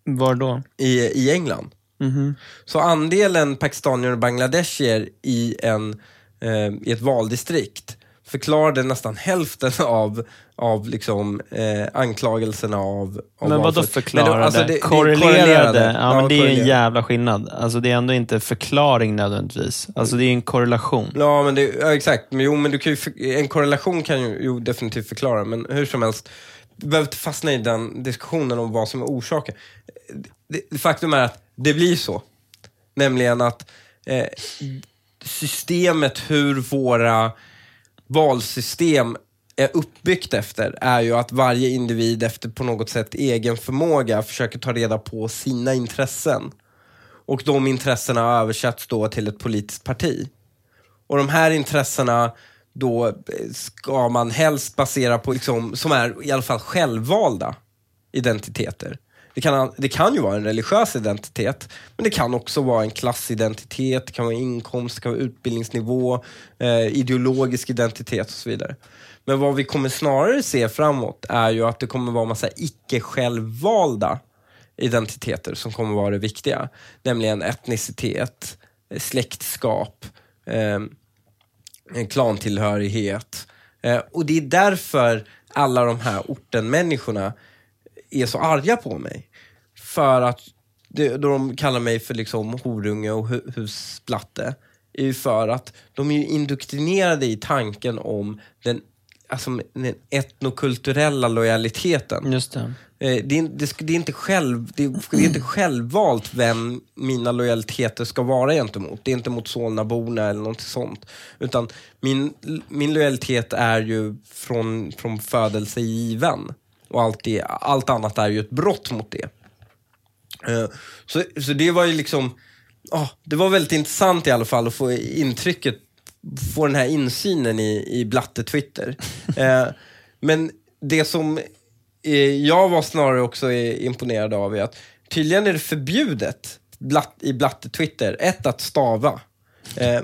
[SPEAKER 2] Var då?
[SPEAKER 1] i, i England.
[SPEAKER 2] Mhm.
[SPEAKER 1] Så andelen pakistanier och bangladeshier i, en, eh, i ett valdistrikt förklarade nästan hälften (laughs) av, av liksom, eh, anklagelserna av, av
[SPEAKER 2] Men vadå förklarade?
[SPEAKER 1] Men det- alltså det- det
[SPEAKER 2] korrelerade? Ja, men det är en
[SPEAKER 1] korrelerade.
[SPEAKER 2] jävla skillnad. Alltså det är ändå inte förklaring nödvändigtvis. Alltså det är en korrelation.
[SPEAKER 1] Ja, men det, ja, exakt. Men, jo, men du kan ju, för- en korrelation kan ju jo, definitivt förklara, men hur som helst, du behöver inte fastna i den diskussionen om vad som är orsaken. Det, faktum är att det blir så. Nämligen att eh, systemet, hur våra valsystem är uppbyggt efter är ju att varje individ efter på något sätt egen förmåga försöker ta reda på sina intressen. Och de intressena översätts då till ett politiskt parti. Och de här intressena då ska man helst basera på, liksom, som är i alla fall självvalda identiteter. Det kan, det kan ju vara en religiös identitet, men det kan också vara en klassidentitet, det kan vara inkomst, det kan vara utbildningsnivå, eh, ideologisk identitet och så vidare. Men vad vi kommer snarare se framåt är ju att det kommer vara massa icke-självvalda identiteter som kommer vara det viktiga. Nämligen etnicitet, släktskap, eh, klantillhörighet. Eh, och det är därför alla de här ortenmänniskorna är så arga på mig. För att det, då de kallar mig för liksom horunge och hu husplatte, är ju för att de är ju indoktrinerade i tanken om den, alltså, den etnokulturella lojaliteten.
[SPEAKER 2] Just det.
[SPEAKER 1] Eh, Det är, det, det, är inte själv, det, det är inte självvalt vem mina lojaliteter ska vara gentemot. Det är inte mot Solnaborna eller något sånt. Utan min, min lojalitet är ju från, från födelse given. Och allt, det, allt annat är ju ett brott mot det. Eh, Så, så det var ju liksom, ah, det var väldigt intressant i alla fall att få intrycket, få den här insynen i, i Blatte-Twitter. (laughs) Eh, men det som eh, jag var snarare också imponerad av är att tydligen är det förbjudet blatt, i Blatte-Twitter, ett att stava.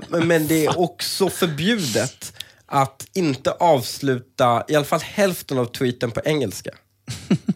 [SPEAKER 1] Men det är (laughs) också förbjudet att inte avsluta i alla fall hälften av tweeten på engelska.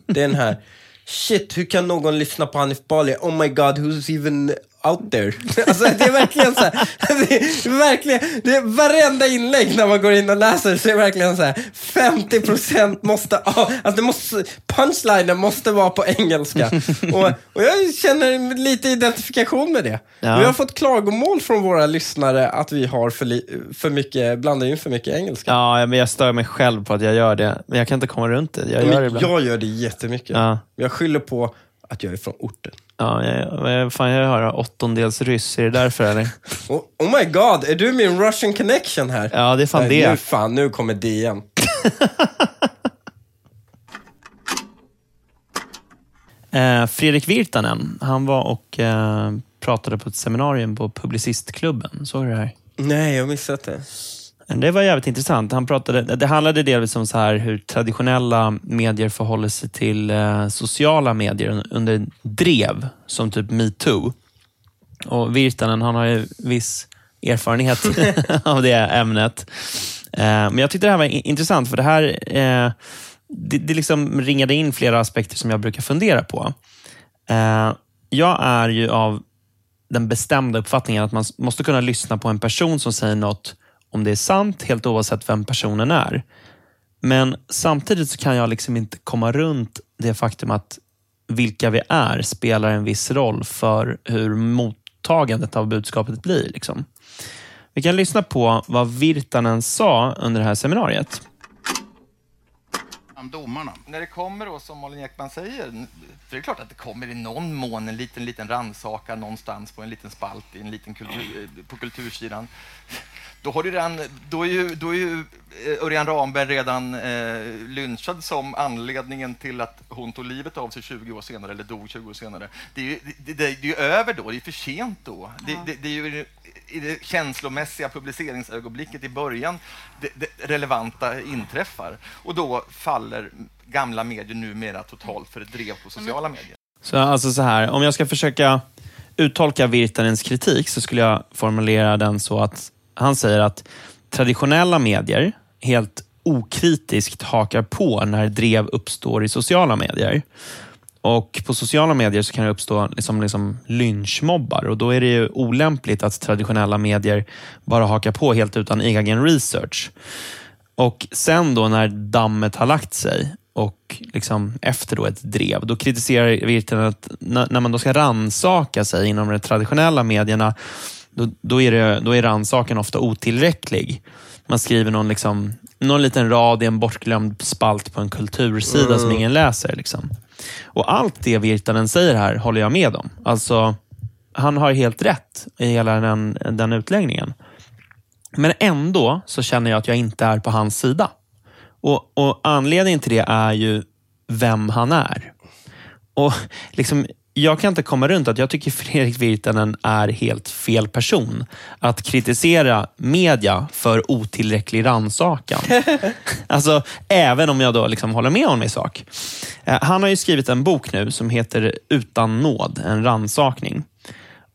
[SPEAKER 1] Det är den här, shit, hur kan någon lyssna på Hanif Bali? Oh my god, who's even out there? (laughs) Alltså det är verkligen så här, (laughs) det är verkligen, det är varenda inlägg när man går in och läser så är det verkligen så här, 50% måste, alltså det måste, punchlinen måste vara på engelska. (laughs) Och, och jag känner lite identifikation med det.
[SPEAKER 2] Ja.
[SPEAKER 1] Vi har fått klagomål från våra lyssnare att vi har för, li, för mycket, blandar in för mycket engelska.
[SPEAKER 2] Ja, men jag stör mig själv på att jag gör det. Men jag kan inte komma runt det. Jag gör det ibland.
[SPEAKER 1] jag gör det jättemycket.
[SPEAKER 2] Ja.
[SPEAKER 1] Jag skyller på att jag är från orten.
[SPEAKER 2] Ja, jag, jag, fan, jag hör åttondels ryss. Är det därför eller? (laughs)
[SPEAKER 1] Oh, oh my god, är du min Russian connection här?
[SPEAKER 2] Ja, det är fan
[SPEAKER 1] Nej,
[SPEAKER 2] det.
[SPEAKER 1] Nu fan, nu kommer DN. (laughs)
[SPEAKER 2] Eh, Fredrik Virtanen, han var och eh, pratade på ett seminarium på Publicistklubben. Såg du det här?
[SPEAKER 1] Nej, jag har missat det.
[SPEAKER 2] Det var jävligt intressant. Han pratade, det handlade delvis om så här hur traditionella medier förhåller sig till eh, sociala medier under drev, som typ metoo. Och Virtanen, han har ju viss erfarenhet (laughs) av det ämnet. Eh, men jag tyckte det här var intressant, för det här eh, det, det liksom ringade in flera aspekter som jag brukar fundera på. Eh, jag är ju av den bestämda uppfattningen att man måste kunna lyssna på en person som säger något om det är sant, helt oavsett vem personen är. Men samtidigt så kan jag liksom inte komma runt det faktum att vilka vi är spelar en viss roll för hur mottagandet av budskapet blir. Liksom. Vi kan lyssna på vad Virtanen sa under det här seminariet
[SPEAKER 3] om domarna.
[SPEAKER 4] När det kommer då, som Malin Ekman säger, för det är klart att det kommer i någon mån en liten, liten rannsaka någonstans på en liten spalt i en liten kultur, på kultursidan. Då, har du redan, då är ju, då är ju eh, Örjan Ramberg redan eh, lynchad som anledningen till att hon tog livet av sig 20 år senare, eller dog 20 år senare. Det är ju, det, det, det är ju över då, det är för sent då. Det, det, det är ju i det känslomässiga publiceringsögonblicket i början det, det relevanta inträffar. Och då faller gamla medier numera totalt för ett drev på sociala medier.
[SPEAKER 2] Så alltså så här, om jag ska försöka uttolka Virtanens kritik så skulle jag formulera den så att han säger att traditionella medier helt okritiskt hakar på när drev uppstår i sociala medier. Och På sociala medier så kan det uppstå liksom, liksom lynchmobbar och då är det ju olämpligt att traditionella medier bara hakar på helt utan egen research. Och sen då när dammet har lagt sig och liksom efter då ett drev, då kritiserar Virtanen att när man då ska ransaka sig inom de traditionella medierna, då, då är, det, då är rannsakan ofta otillräcklig. Man skriver någon, liksom, någon liten rad i en bortglömd spalt på en kultursida som ingen läser. Liksom. Och allt det Virtanen säger här håller jag med om. Alltså, han har helt rätt i hela den, den utläggningen. Men ändå så känner jag att jag inte är på hans sida. Och, och Anledningen till det är ju vem han är. Och liksom, jag kan inte komma runt att jag tycker Fredrik Virtanen är helt fel person att kritisera media för otillräcklig rannsakan. (laughs) alltså, även om jag då liksom håller med honom i sak. Eh, Han har ju skrivit en bok nu som heter Utan nåd, en rannsakning.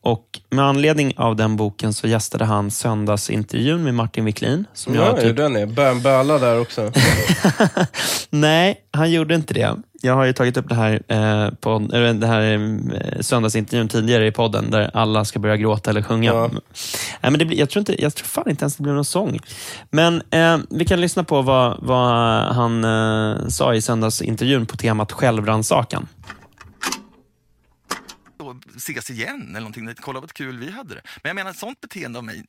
[SPEAKER 2] Och med anledning av den boken så gästade han söndagsintervjun med Martin Wiklin. Som
[SPEAKER 1] Ja,
[SPEAKER 2] jag typ,
[SPEAKER 1] den är. Böla där också. (laughs)
[SPEAKER 2] nej, han gjorde inte det. Jag har ju tagit upp det här, eh, på, eller det här eh, söndagsintervjun tidigare i podden där alla ska börja gråta eller sjunga.
[SPEAKER 1] Ja.
[SPEAKER 2] Nej, men det blir, jag, tror inte, jag tror fan inte ens det blir någon sång. Men eh, vi kan lyssna på vad, vad han eh, sa i söndagsintervjun på temat självrannsakan.
[SPEAKER 4] ses igen eller någonting. Kolla vad kul vi hade det. Men jag menar, ett sånt beteende av mig,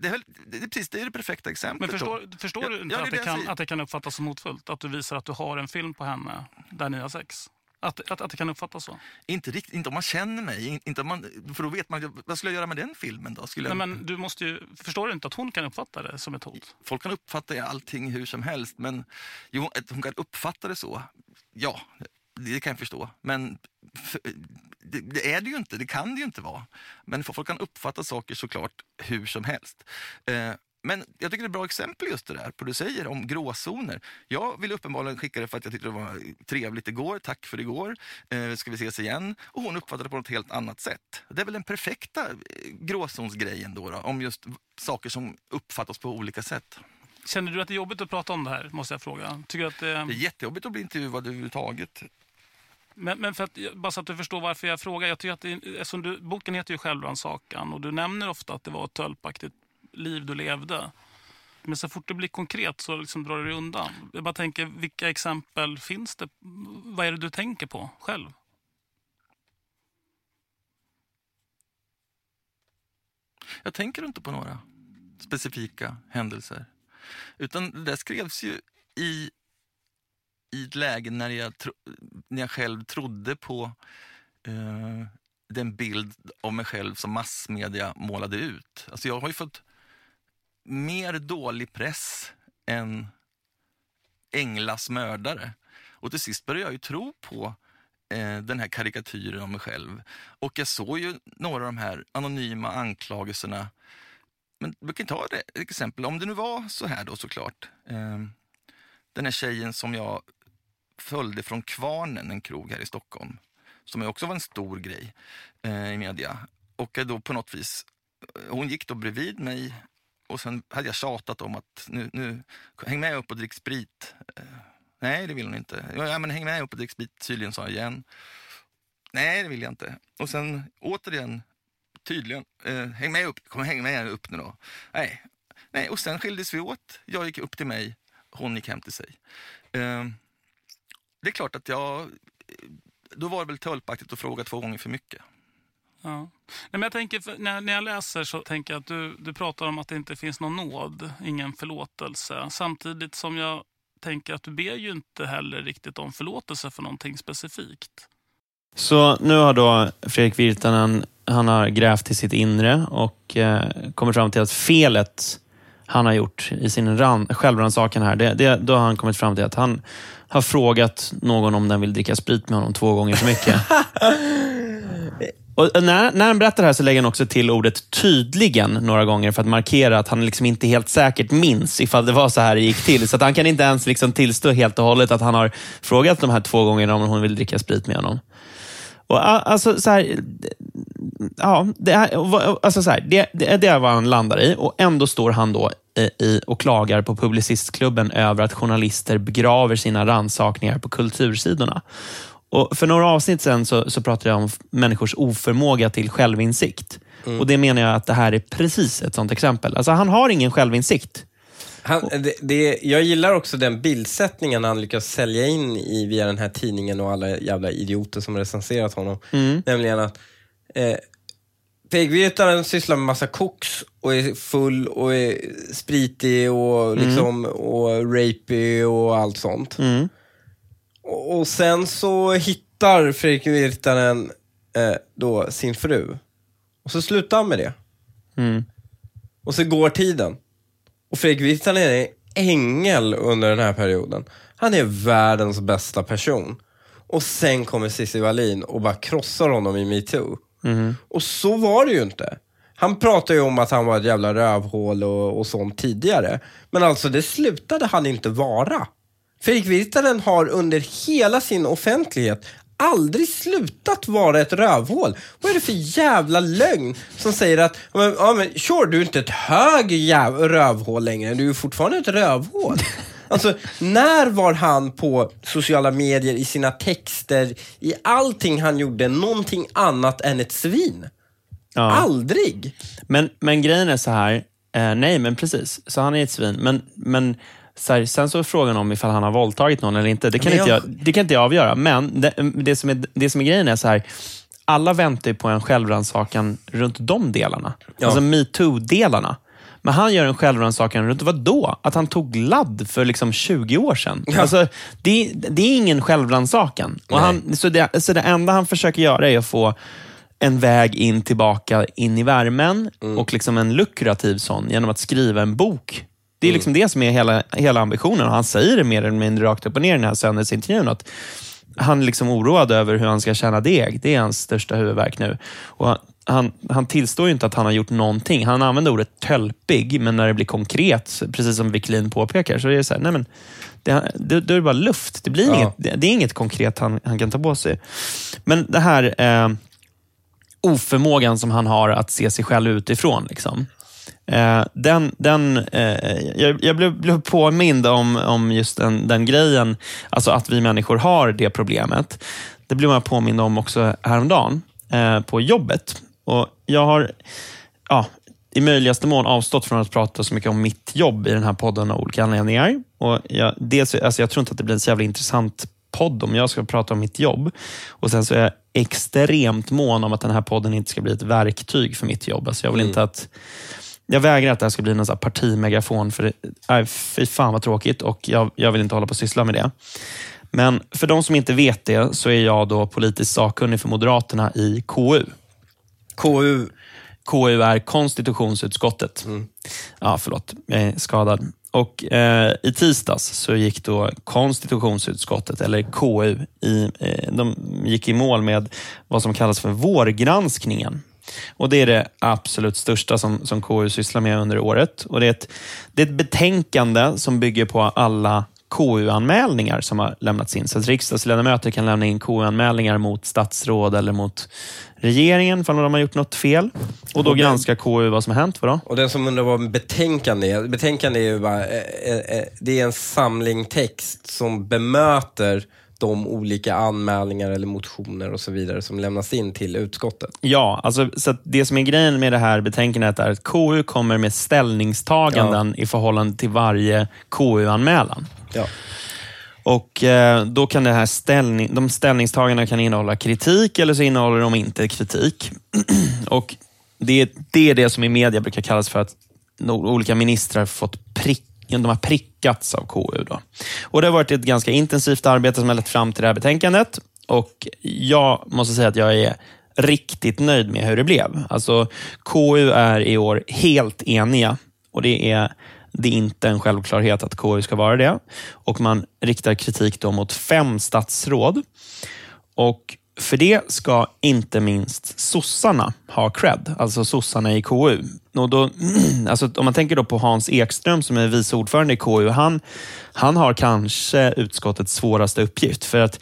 [SPEAKER 4] det är, väl- det är precis det är det perfekta
[SPEAKER 3] Men
[SPEAKER 4] exemplet.
[SPEAKER 3] förstår,
[SPEAKER 4] då.
[SPEAKER 3] förstår du inte
[SPEAKER 4] ja,
[SPEAKER 3] att,
[SPEAKER 4] det jag
[SPEAKER 3] kan, att det kan uppfattas som hotfullt? Att du visar att du har en film på henne där ni har sex? Att, att, att det kan uppfattas så?
[SPEAKER 4] Inte, riktigt, inte om man känner mig, in- inte om man, för då vet man vad skulle jag göra med den filmen då? Skulle jag,
[SPEAKER 3] Nej, men du måste ju, förstår du inte att hon kan uppfatta det som ett hot?
[SPEAKER 4] Folk kan uppfatta allting hur som helst, men jo, att hon kan uppfatta det så, ja, det kan jag förstå. Men f- det, det är det ju inte, det kan det ju inte vara. Men folk kan uppfatta saker såklart hur som helst. Eh, men jag tycker det är ett bra exempel just det där på det du säger om gråzoner. Jag ville uppenbarligen skicka det för att jag tyckte det var trevligt igår. Tack för igår. Eh, ska vi ses igen? Och hon uppfattade det på något helt annat sätt. Det är väl den perfekta eh, gråzonsgrejen då, då om just saker som uppfattas på olika sätt.
[SPEAKER 3] Känner du att det är jobbigt att prata om det här, måste jag fråga? Tycker att det...
[SPEAKER 4] Det är jättejobbigt att bli intervjuad överhuvudtaget.
[SPEAKER 3] Men, men för att, bara så att du förstår varför jag frågar. Jag tycker att det, eftersom du, boken heter ju Självrannsakan och du nämner ofta att det var ett tölpaktigt liv du levde. Men så fort det blir konkret så liksom drar du dig undan. Jag bara tänker, vilka exempel finns det? Vad är det du tänker på själv?
[SPEAKER 4] Jag tänker inte på några specifika händelser. Utan det där skrevs ju i, i ett läge när jag, tro, när jag själv trodde på eh, den bild av mig själv som massmedia målade ut. Alltså jag har ju fått mer dålig press än Englas mördare. Och till sist började jag ju tro på eh, den här karikatyren av mig själv. Och jag såg ju några av de här anonyma anklagelserna. Men vi kan ta ett exempel. Om det nu var så här då såklart. Eh, den här tjejen som jag följde från Kvarnen, en krog här i Stockholm. Som också var en stor grej eh, i media. Och då på något vis, eh, hon gick då bredvid mig och sen hade jag tjatat om att nu, nu häng med upp och drick sprit. Eh, nej, det vill hon inte. Ja, men häng med upp och drick sprit, tydligen sa jag igen. Nej, det vill jag inte. Och sen återigen, tydligen, eh, häng med upp, kom häng med upp nu då. Nej. Nej, och sen skildes vi åt. Jag gick upp till mig, hon gick hem till sig. Eh, det är klart att jag, då var det väl tölpaktigt att fråga två gånger för mycket.
[SPEAKER 3] Ja. Nej, men jag tänker, när, när jag läser så tänker jag att du, du pratar om att det inte finns någon nåd, ingen förlåtelse. Samtidigt som jag tänker att du ber ju inte heller riktigt om förlåtelse för någonting specifikt.
[SPEAKER 2] Så nu har då Fredrik Virtanen, han har grävt i sitt inre och eh, kommit fram till att felet han har gjort i sin självrannsakan här, det, det, då har han kommit fram till att han har frågat någon om den vill dricka sprit med honom två gånger för mycket. (laughs) Och när, när han berättar det här så lägger han också till ordet tydligen några gånger för att markera att han liksom inte helt säkert minns ifall det var så här det gick till. Så att han kan inte ens liksom tillstå helt och hållet att han har frågat de här två gångerna om hon vill dricka sprit med honom. Och alltså så här, ja, det, är, alltså så här, det, det, det är vad han landar i och ändå står han då i, och klagar på Publicistklubben över att journalister begraver sina ransakningar på kultursidorna. Och för några avsnitt sen så, så pratade jag om människors oförmåga till självinsikt. Mm. Och Det menar jag att det här är precis ett sånt exempel. Alltså Han har ingen självinsikt.
[SPEAKER 1] Han, det, det, jag gillar också den bildsättningen han lyckas sälja in i via den här tidningen och alla jävla idioter som recenserat honom. Mm. Nämligen att eh, Pegvetaren sysslar med massa koks och är full och är spritig och, mm. liksom, mm. och rapey och allt sånt. Mm. Och sen så hittar Fredrik Virtanen eh, då sin fru. Och så slutar han med det. Mm. Och så går tiden. Och Fredrik Virtanen är ängel under den här perioden. Han är världens bästa person. Och sen kommer Cissi Wallin och bara krossar honom i metoo. Mm. Och så var det ju inte. Han pratade ju om att han var ett jävla rövhål och, och sånt tidigare. Men alltså det slutade han inte vara. Fredrik Virtanen har under hela sin offentlighet aldrig slutat vara ett rövhål. Vad är det för jävla lögn som säger att, ja men sure, du är inte ett hög rövhål längre, du är fortfarande ett rövhål. (laughs) Alltså, när var han på sociala medier, i sina texter, i allting han gjorde, någonting annat än ett svin? Ja. Aldrig!
[SPEAKER 2] Men, men grejen är så här, eh, nej men precis, så han är ett svin, men, men så här, sen så är frågan om ifall han har våldtagit någon eller inte. Det kan, inte, jag, det kan inte jag avgöra. Men det, det, som, är, det som är grejen är så här. Alla väntar på en självrannsakan runt de delarna. Ja. Alltså metoo-delarna. Men han gör en självrannsakan runt vad då? Att han tog ladd för liksom 20 år sedan. Ja. Alltså, det, det är ingen självrannsakan. så, det, så det enda han försöker göra är att få en väg in tillbaka in i värmen mm. och liksom en lukrativ sån genom att skriva en bok det är liksom det som är hela, hela ambitionen. Och han säger det mer eller mindre rakt upp och ner i den här söndagsintervjun. Att han är liksom oroad över hur han ska tjäna deg. Det är hans största huvudvärk nu. Och han, han, tillstår ju inte att han har gjort någonting. Han använder ordet tölpig, men när det blir konkret, precis som Wiklin påpekar, så är det så här, nej men, det, det, det är bara luft. Det, blir ja. inget, det, det, är inget konkret han, han kan ta på sig. Men det här eh, oförmågan som han har att se sig själv utifrån. Liksom. Eh, den, den, eh, jag, jag blev, blev påmind om, om just den, den grejen, alltså att vi människor har det problemet. Det blev jag påmind om också häromdagen eh, på jobbet. Och Jag har ja, i möjligaste mån avstått från att prata så mycket om mitt jobb i den här podden av olika anledningar. Och jag, dels, alltså jag tror inte att det blir en så jävla intressant podd om jag ska prata om mitt jobb. Och Sen så är jag extremt mån om att den här podden inte ska bli ett verktyg för mitt jobb. Alltså jag vill inte att jag vägrar att det här ska bli någon partimegafon, för det, fy fan vad tråkigt och jag, jag vill inte hålla på och syssla med det. Men för de som inte vet det så är jag då politisk sakkunnig för Moderaterna i KU.
[SPEAKER 1] KU?
[SPEAKER 2] KU är konstitutionsutskottet. Mm. Ja, förlåt, jag är skadad. Och eh, I tisdags så gick då konstitutionsutskottet, eller KU, i, eh, de gick i mål med vad som kallas för vårgranskningen. Och Det är det absolut största som, som KU sysslar med under året. Och det, är ett, det är ett betänkande som bygger på alla KU-anmälningar som har lämnats in. Så att riksdagsledamöter kan lämna in KU-anmälningar mot statsråd eller mot regeringen för de har gjort något fel. Och då och granskar KU vad som har hänt. Vadå?
[SPEAKER 1] Och den som undrar vad betänkande är. Betänkande är ju bara, eh, eh, eh, det är en samling text som bemöter de olika anmälningar eller motioner och så vidare som lämnas in till utskottet.
[SPEAKER 2] Ja, alltså, så det som är grejen med det här betänkandet är att KU kommer med ställningstaganden ja. i förhållande till varje KU-anmälan.
[SPEAKER 1] Ja.
[SPEAKER 2] Och eh, Då kan det här ställning, de ställningstagandena kan innehålla kritik eller så innehåller de inte kritik. (clears throat) och det, det är det som i media brukar kallas för att olika ministrar fått prick de har prickats av KU. Då. Och Det har varit ett ganska intensivt arbete som har lett fram till det här betänkandet. Och Jag måste säga att jag är riktigt nöjd med hur det blev. Alltså, KU är i år helt eniga och det är, det är inte en självklarhet att KU ska vara det. Och Man riktar kritik då mot fem statsråd. Och för det ska inte minst sossarna ha cred, alltså sossarna i KU. Och då, (clears throat) alltså om man tänker då på Hans Ekström som är vice ordförande i KU, han, han har kanske utskottets svåraste uppgift. För att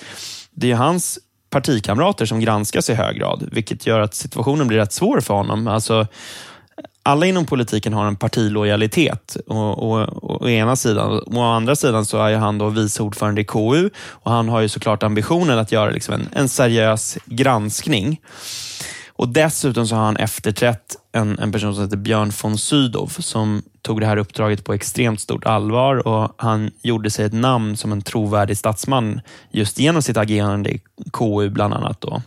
[SPEAKER 2] det är hans partikamrater som granskas i hög grad, vilket gör att situationen blir rätt svår för honom. Alltså, alla inom politiken har en partilojalitet och, och, och, å ena sidan. Och å andra sidan så är han då vice ordförande i KU och han har ju såklart ambitionen att göra liksom en, en seriös granskning. Och Dessutom så har han efterträtt en, en person som heter Björn von Sydow som tog det här uppdraget på extremt stort allvar och han gjorde sig ett namn som en trovärdig statsman just genom sitt agerande i KU bland annat. Då.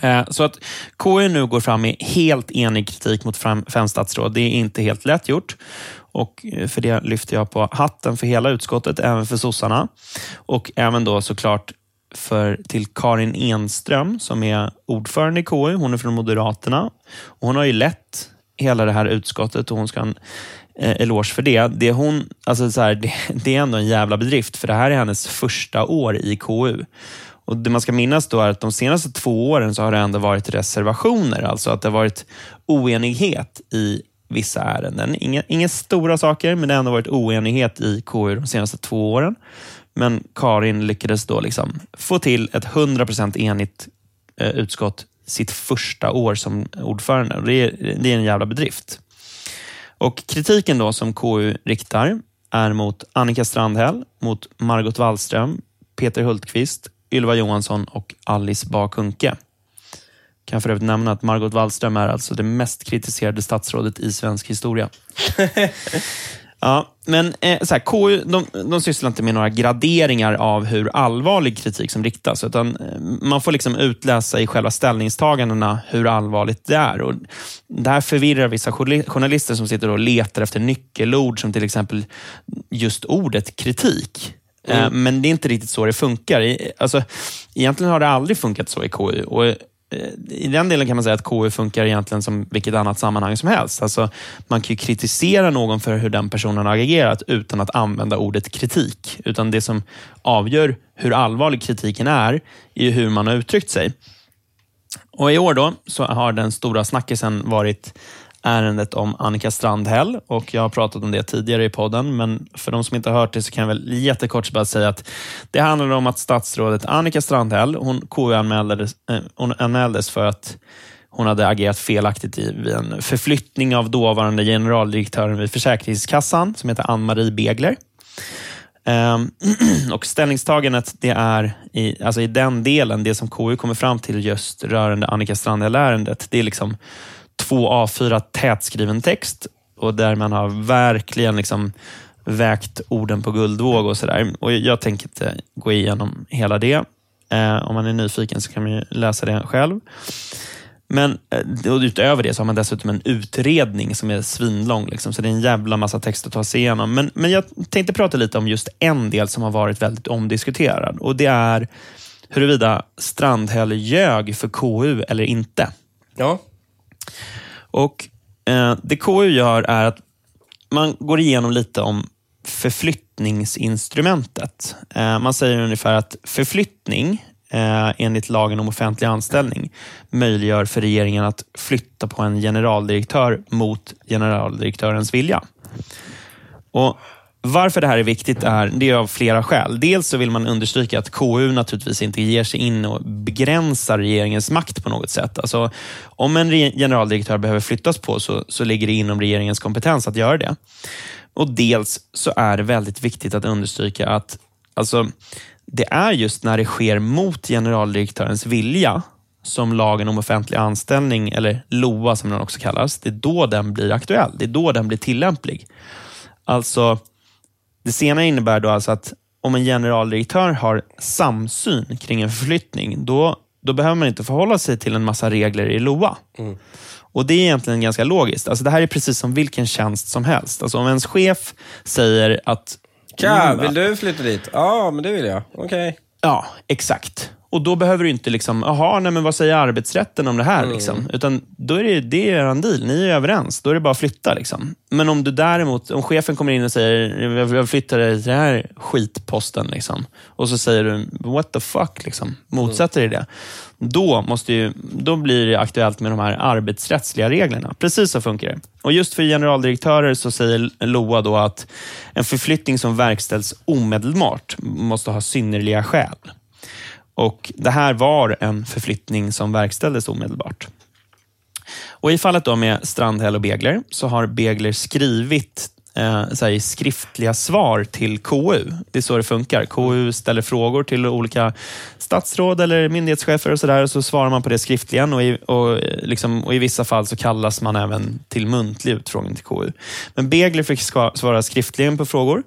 [SPEAKER 2] Eh, så att KU nu går fram med helt enig kritik mot fem statsråd, det är inte helt lätt gjort. Och eh, för det lyfter jag på hatten för hela utskottet, även för sossarna. Och även då såklart för, till Karin Enström som är ordförande i KU. Hon är från Moderaterna. Och hon har ju lett hela det här utskottet och hon ska ha en eh, eloge för det. Det, hon, alltså så här, (laughs) det, det är ändå en jävla bedrift, för det här är hennes första år i KU. Och Det man ska minnas då är att de senaste två åren så har det ändå varit reservationer, alltså att det har varit oenighet i vissa ärenden. Inga, inga stora saker, men det har ändå varit oenighet i KU de senaste två åren. Men Karin lyckades då liksom få till ett 100% enigt eh, utskott sitt första år som ordförande. Det är, det är en jävla bedrift. Och Kritiken då som KU riktar är mot Annika Strandhäll, mot Margot Wallström, Peter Hultqvist, Ylva Johansson och Alice Bakunke. Kan för övrigt nämna att Margot Wallström är alltså det mest kritiserade statsrådet i svensk historia. (laughs) ja, men eh, så här, KU de, de sysslar inte med några graderingar av hur allvarlig kritik som riktas, utan eh, man får liksom utläsa i själva ställningstagandena hur allvarligt det är. Och det här förvirrar vissa journalister som sitter och letar efter nyckelord som till exempel just ordet kritik. Eh, mm. Men det är inte riktigt så det funkar. Alltså, egentligen har det aldrig funkat så i KU. Och eh, i den delen kan man säga att KU funkar egentligen som vilket annat sammanhang som helst. Alltså, man kan kritisera någon för hur den personen har agerat utan att använda ordet kritik. Utan det som avgör hur allvarlig kritiken är, är hur man har uttryckt sig. Och I år då så har den stora snackisen varit ärendet om Annika Strandhäll och jag har pratat om det tidigare i podden, men för de som inte har hört det så kan jag väl jättekort bara säga att det handlar om att statsrådet Annika Strandhäll, hon KU-anmäldes eh, hon anmäldes för att hon hade agerat felaktigt vid en förflyttning av dåvarande generaldirektören vid Försäkringskassan, som heter Ann-Marie Begler. Ehm, (clears throat) och ställningstagandet det är i, alltså i den delen, det som KU kommer fram till just rörande Annika Strandhäll-ärendet, det är liksom två A4 tätskriven text och där man har verkligen liksom vägt orden på guldvåg och sådär. Och Jag tänker inte gå igenom hela det. Eh, om man är nyfiken så kan man läsa det själv. Men eh, och utöver det så har man dessutom en utredning som är svinlång. Liksom, så det är en jävla massa text att ta sig igenom. Men, men jag tänkte prata lite om just en del som har varit väldigt omdiskuterad. Och Det är huruvida Strandhäll ljög för KU eller inte.
[SPEAKER 1] Ja.
[SPEAKER 2] Och eh, Det KU gör är att man går igenom lite om förflyttningsinstrumentet. Eh, man säger ungefär att förflyttning eh, enligt lagen om offentlig anställning möjliggör för regeringen att flytta på en generaldirektör mot generaldirektörens vilja. Och varför det här är viktigt är, det är av flera skäl. Dels så vill man understryka att KU naturligtvis inte ger sig in och begränsar regeringens makt på något sätt. Alltså, om en generaldirektör behöver flyttas på så, så ligger det inom regeringens kompetens att göra det. Och Dels så är det väldigt viktigt att understryka att alltså, det är just när det sker mot generaldirektörens vilja som lagen om offentlig anställning, eller LOA som den också kallas, det är då den blir aktuell. Det är då den blir tillämplig. Alltså, det senare innebär då alltså att om en generaldirektör har samsyn kring en förflyttning, då, då behöver man inte förhålla sig till en massa regler i LOA. Mm. Och Det är egentligen ganska logiskt. Alltså det här är precis som vilken tjänst som helst. Alltså om ens chef säger att...
[SPEAKER 1] Tja, vill du flytta dit? Ja, men det vill jag. Okej. Okay.
[SPEAKER 2] Ja, exakt. Och då behöver du inte liksom, jaha, nej men vad säger arbetsrätten om det här? Mm. Liksom? Utan då är det, det är en deal, ni är överens. Då är det bara att flytta. Liksom. Men om du däremot, om chefen kommer in och säger, jag flyttar dig till den här skitposten. Liksom, och så säger du, what the fuck, liksom, motsätter dig det. Då, måste ju, då blir det aktuellt med de här arbetsrättsliga reglerna. Precis så funkar det. Och just för generaldirektörer så säger LOA då att en förflyttning som verkställs omedelbart måste ha synnerliga skäl. Och Det här var en förflyttning som verkställdes omedelbart. Och I fallet då med Strandhäll och Begler så har Begler skrivit eh, så skriftliga svar till KU. Det är så det funkar. KU ställer frågor till olika statsråd eller myndighetschefer och så där, och så svarar man på det skriftligen. Och i, och, eh, liksom, och I vissa fall så kallas man även till muntlig utfrågning till KU. Men Begler fick svara skriftligen på frågor.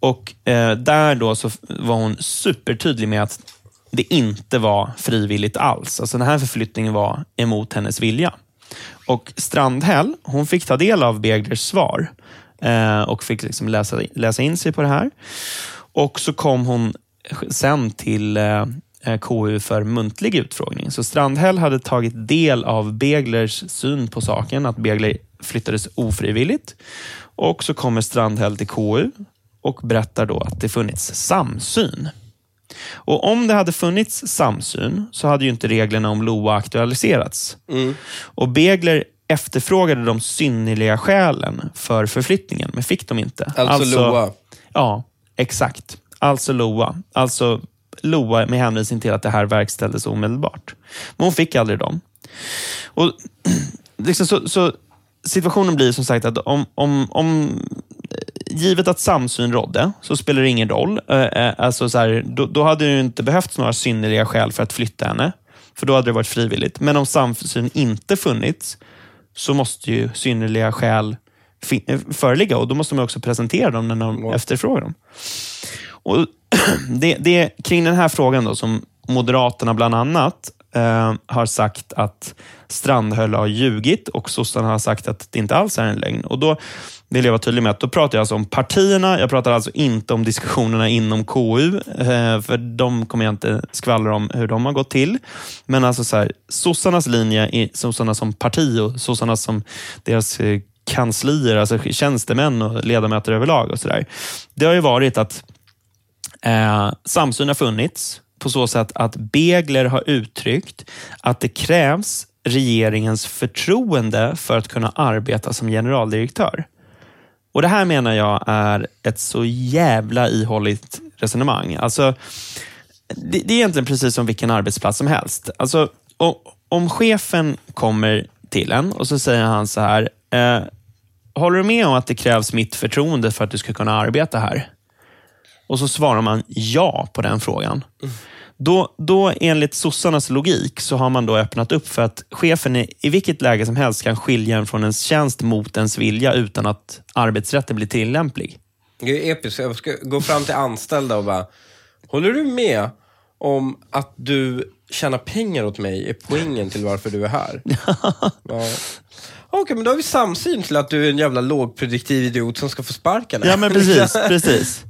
[SPEAKER 2] Och eh, Där då så var hon supertydlig med att det inte var frivilligt alls. Alltså den här förflyttningen var emot hennes vilja. Och Strandhäll, hon fick ta del av Beglers svar eh, och fick liksom läsa, läsa in sig på det här. Och så kom hon sen till eh, eh KU för muntlig utfrågning. Så Strandhäll hade tagit del av Beglers syn på saken, att Begler flyttades ofrivilligt. Och så kommer Strandhäll till KU och berättar då att det funnits samsyn. Och Om det hade funnits samsyn så hade ju inte reglerna om LOA aktualiserats. Mm. Och Begler efterfrågade de synnerliga skälen för förflyttningen, men fick de inte.
[SPEAKER 1] Alltså, alltså LOA?
[SPEAKER 2] Ja, exakt. Alltså LOA. Alltså LOA med hänvisning till att det här verkställdes omedelbart. Men hon fick aldrig dem. Och (clears throat) liksom så, så Situationen blir som sagt att om, om, om givet att samsyn rådde så spelar det ingen roll. Eh, eh, alltså så här, då, då, hade det inte behövts några synnerliga skäl för att flytta henne. För då hade det varit frivilligt. Men om samsyn inte funnits så måste ju synnerliga skäl eh, föreligga och då måste man också presentera dem när de wow. efterfrågar dem. Och (clears throat) det, det är kring den här frågan då som Moderaterna bland annat eh, har sagt att Strandhäll har ljugit och sossarna har sagt att det inte alls är en lögn. Och då vill jag vara tydlig med att då pratar jag alltså om partierna. Jag pratar alltså inte om diskussionerna inom KU, eh, för de kommer jag inte skvallra om hur de har gått till. Men alltså så här, sossarnas linje, sossarna som parti och sossarna som deras eh, kanslier, alltså tjänstemän och ledamöter överlag och så där. Det har ju varit att eh, samsyn har funnits på så sätt att Begler har uttryckt att det krävs regeringens förtroende för att kunna arbeta som generaldirektör. Och Det här menar jag är ett så jävla ihålligt resonemang. Alltså, det, det är egentligen precis som vilken arbetsplats som helst. Alltså, om chefen kommer till en och så säger han så här, eh, håller du med om att det krävs mitt förtroende för att du ska kunna arbeta här? Och så svarar man ja på den frågan. Mm. Då, då enligt sossarnas logik så har man då öppnat upp för att chefen i, i vilket läge som helst kan skilja en från ens tjänst mot ens vilja utan att arbetsrätten blir tillämplig.
[SPEAKER 1] Det är episkt. Jag ska gå fram till anställda och bara, håller du med om att du tjänar pengar åt mig är poängen till varför du är här? (laughs) ja. Okej, men då har vi samsyn till att du är en jävla lågproduktiv idiot som ska få sparken.
[SPEAKER 2] Ja, men precis. precis.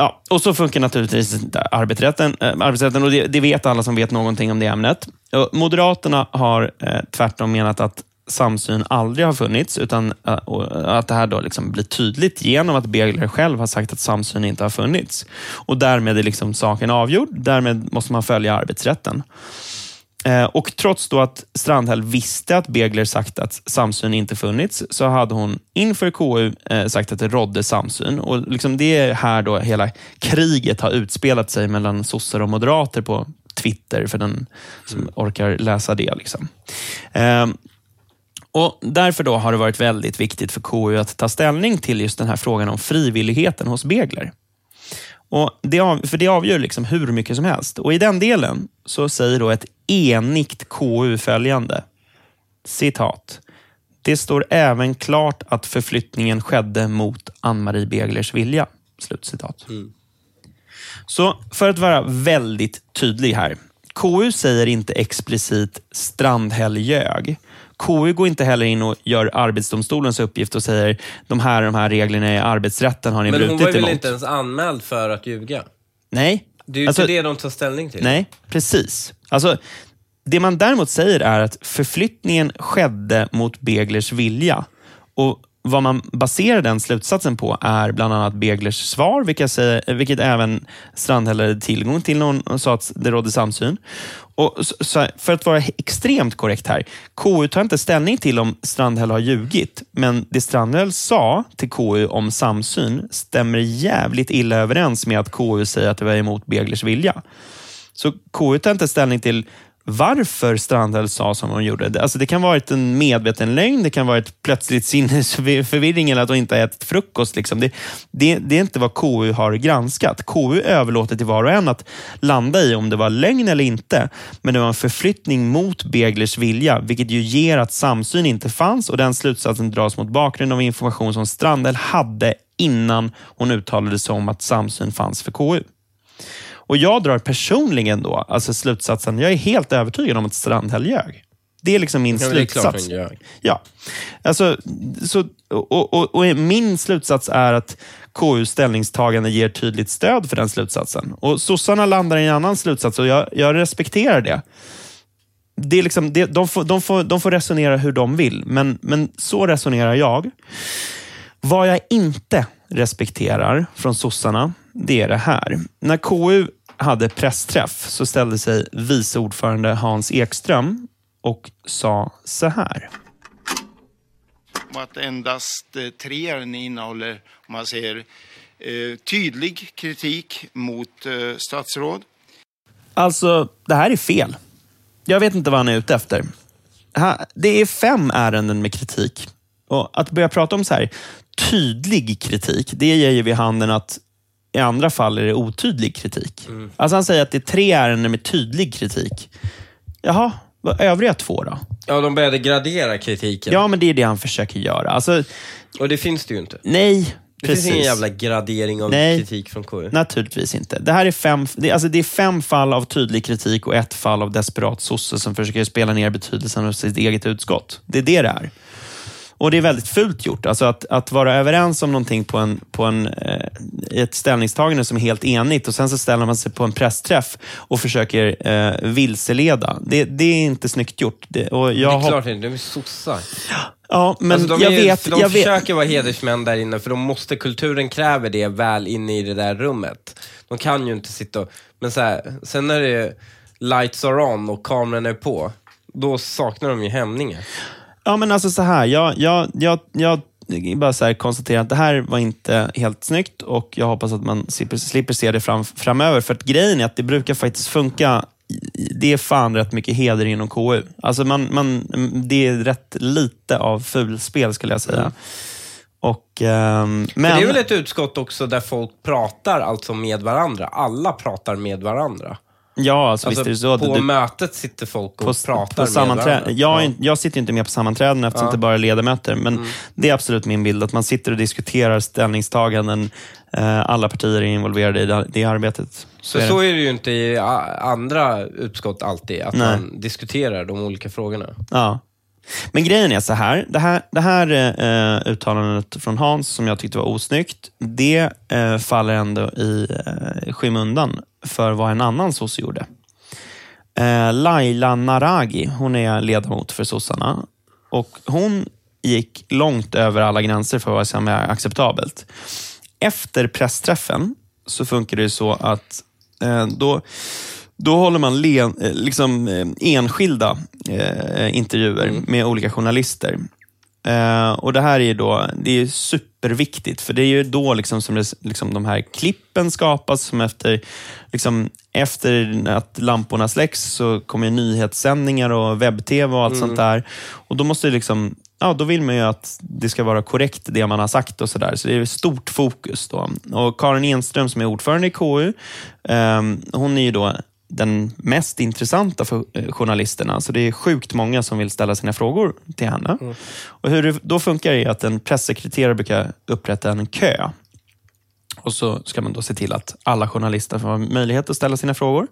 [SPEAKER 2] Ja, och så funkar naturligtvis eh, arbetsrätten. Äh, arbetsrätten och det, det, vet alla som vet någonting om det ämnet. Och Moderaterna har eh, tvärtom menat att samsyn aldrig har funnits, utan eh, att det här då liksom blir tydligt genom att Begler själv har sagt att samsyn inte har funnits. Och Därmed är liksom saken avgjord. Därmed måste man följa arbetsrätten. Eh, och Trots då att Strandhäll visste att Begler sagt att samsyn inte funnits, så hade hon inför KU eh, sagt att det rådde samsyn. Och liksom det är här då hela kriget har utspelat sig mellan sossar och moderater på Twitter, för den som orkar läsa det. Liksom. Eh, och Därför då har det varit väldigt viktigt för KU att ta ställning till just den här frågan om frivilligheten hos Begler. Och det, för det avgör liksom hur mycket som helst. Och I den delen så säger då ett enigt KU följande. Citat. Det står även klart att förflyttningen skedde mot Ann-Marie Beglers vilja. Slutcitat. Mm. Så för att vara väldigt tydlig här. KU säger inte explicit Strandhäll ljög. KU går inte heller in och gör Arbetsdomstolens uppgift och säger de här, de här reglerna i arbetsrätten har ni
[SPEAKER 1] Men
[SPEAKER 2] brutit emot.
[SPEAKER 1] Men hon
[SPEAKER 2] var
[SPEAKER 1] väl inte ens anmäld för att ljuga?
[SPEAKER 2] Nej.
[SPEAKER 1] Det är ju alltså, inte det de tar ställning till.
[SPEAKER 2] Nej, precis. Alltså, det man däremot säger är att förflyttningen skedde mot Beglers vilja. Och vad man baserar den slutsatsen på är bland annat Beglers svar, vilket, säger, vilket även Strandhäll hade tillgång till när hon sa att det rådde samsyn. Och för att vara extremt korrekt här, KU tar inte ställning till om Strandhäll har ljugit, men det Strandhäll sa till KU om samsyn stämmer jävligt illa överens med att KU säger att det var emot Beglers vilja. Så KU tar inte ställning till varför Strandhäll sa som hon gjorde. Alltså det kan vara en medveten lögn, det kan vara ett plötsligt sinnesförvirring eller att hon inte har ätit frukost. Liksom. Det, det, det, är inte vad KU har granskat. KU överlåter till var och en att landa i om det var lögn eller inte. Men det var en förflyttning mot Beglers vilja, vilket ju ger att samsyn inte fanns och den slutsatsen dras mot bakgrund av information som Strandhäll hade innan hon uttalade sig om att samsyn fanns för KU. Och jag drar personligen då, alltså slutsatsen, jag är helt övertygad om att Strandhäll ljög. Det är liksom min ja, slutsats. Ja. Alltså, så, och, och, och, min slutsats är att KUs ställningstagande ger tydligt stöd för den slutsatsen. Och Sossarna landar i en annan slutsats och jag, jag respekterar det. det, är liksom, det de, får, de, får, de får resonera hur de vill, men, men så resonerar jag. Vad jag inte respekterar från sossarna, det är det här. När KU hade pressträff så ställde sig vice ordförande Hans Ekström och sa så här.
[SPEAKER 5] Att endast eh, tre ärenden innehåller, om man säger, eh, tydlig kritik mot eh, statsråd.
[SPEAKER 2] Alltså, det här är fel. Jag vet inte vad han är ute efter. Det är fem ärenden med kritik. Och Att börja prata om så här tydlig kritik, det ger ju vid handen att i andra fall är det otydlig kritik. Mm. Alltså han säger att det är tre ärenden med tydlig kritik. Jaha, vad övriga två då?
[SPEAKER 1] Ja, de började gradera kritiken.
[SPEAKER 2] Ja, men det är det han försöker göra. Alltså,
[SPEAKER 1] och det finns det ju inte.
[SPEAKER 2] Nej,
[SPEAKER 1] det
[SPEAKER 2] Precis.
[SPEAKER 1] finns ingen jävla gradering av Nej, kritik från KU.
[SPEAKER 2] Naturligtvis inte. Det här är fem, det, alltså det är fem fall av tydlig kritik och ett fall av desperat sosse som försöker spela ner betydelsen av sitt eget utskott. Det är det det är. Och det är väldigt fult gjort. Alltså att, att vara överens om någonting på, en, på en, eh, ett ställningstagande som är helt enigt och sen så ställer man sig på en pressträff och försöker eh, vilseleda. Det, det är inte snyggt gjort. Det, och jag
[SPEAKER 1] det är klart inte, de är sossar.
[SPEAKER 2] Ja, men alltså
[SPEAKER 1] de
[SPEAKER 2] jag
[SPEAKER 1] är,
[SPEAKER 2] vet...
[SPEAKER 1] De
[SPEAKER 2] jag
[SPEAKER 1] försöker
[SPEAKER 2] vet.
[SPEAKER 1] vara hedersmän där inne, för de måste, kulturen kräver det väl inne i det där rummet. De kan ju inte sitta och... Men så här, sen när det är lights are on och kameran är på, då saknar de ju hämningar.
[SPEAKER 2] Ja, men alltså så här. Jag, jag, jag, jag bara så här konstatera att det här var inte helt snyggt och jag hoppas att man slipper, slipper se det fram, framöver. För att grejen är att det brukar faktiskt funka det är fan rätt mycket heder inom KU. Alltså man, man, det är rätt lite av fulspel skulle jag säga. Och, ehm, men,
[SPEAKER 1] Men det är väl ett utskott också där folk pratar alltså med varandra. Alla pratar med varandra.
[SPEAKER 2] Ja, alltså,
[SPEAKER 1] Alltså,
[SPEAKER 2] visst är det så.
[SPEAKER 1] på
[SPEAKER 2] Du-
[SPEAKER 1] mötet sitter folk och
[SPEAKER 2] på,
[SPEAKER 1] pratar
[SPEAKER 2] på
[SPEAKER 1] med.
[SPEAKER 2] Jag, är inte- jag sitter inte med på sammanträden eftersom
[SPEAKER 1] Ja.
[SPEAKER 2] det bara är ledamöter. Men
[SPEAKER 1] Mm.
[SPEAKER 2] det är absolut min bild att man sitter och diskuterar ställningstaganden. Eh, alla partier är involverade i det, det arbetet.
[SPEAKER 1] Så,
[SPEAKER 2] är det.
[SPEAKER 1] så är det ju inte i andra utskott alltid, att
[SPEAKER 2] Nej.
[SPEAKER 1] man diskuterar de olika frågorna.
[SPEAKER 2] Ja. Men grejen är så här. Det här, det här eh, uttalandet från Hans, som jag tyckte var osnyggt, det eh, faller ändå i eh, skymundan för vad en annan sosse gjorde. Eh, Laila Naragi, hon är ledamot för sossarna. Och hon gick långt över alla gränser för vad som är acceptabelt. Efter pressträffen så funkar det så att eh, då, då håller man le, eh, liksom, eh, enskilda eh, intervjuer med olika journalister. Eh, och Det här är då, det är superviktigt, för det är ju då liksom som det, liksom de här klippen skapas, som efter, liksom, efter att lamporna släcks så kommer nyhetssändningar och webb-tv och allt sånt där. Och Då måste liksom, ja, då vill man ju att det ska vara korrekt det man har sagt och sådär. Så det är stort fokus. då. Och Karin Enström som är ordförande i KU, eh, hon är ju då den mest intressanta för eh, journalisterna. Så det är sjukt många som vill ställa sina frågor till henne. Och hur det då funkar är att en pressekreterare brukar upprätta en kö. Och så ska man då se till att alla journalister får möjlighet att ställa sina frågor.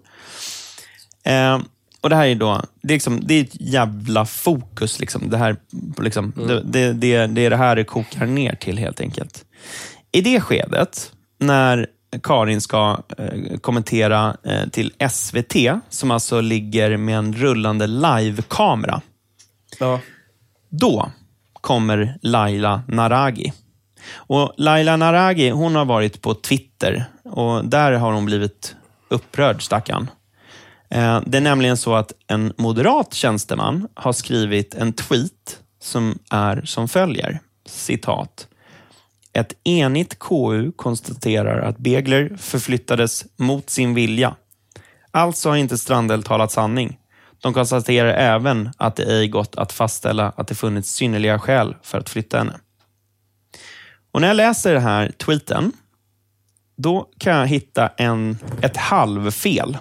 [SPEAKER 2] Eh, och Det här är då, det är, liksom, det är ett jävla fokus. Liksom. Det, här, liksom, det, det, det, det är det här det kokar ner till helt enkelt. I det skedet, när Karin ska eh, kommentera eh, till SVT, som alltså ligger med en rullande live-kamera,
[SPEAKER 1] Ja.
[SPEAKER 2] då kommer Laila Naragi. Och Laila Naragi hon har varit på Twitter och där har hon blivit upprörd, stackarn. Eh, Det är nämligen så att en moderat tjänsteman har skrivit en tweet som är som följer. Citat. Ett enigt KU konstaterar att Begler förflyttades mot sin vilja. Alltså har inte Strandhäll talat sanning. De konstaterar även att det ej gått att fastställa att det funnits synnerliga skäl för att flytta henne. Och när jag läser den här tweeten, då kan jag hitta en, ett halvfel.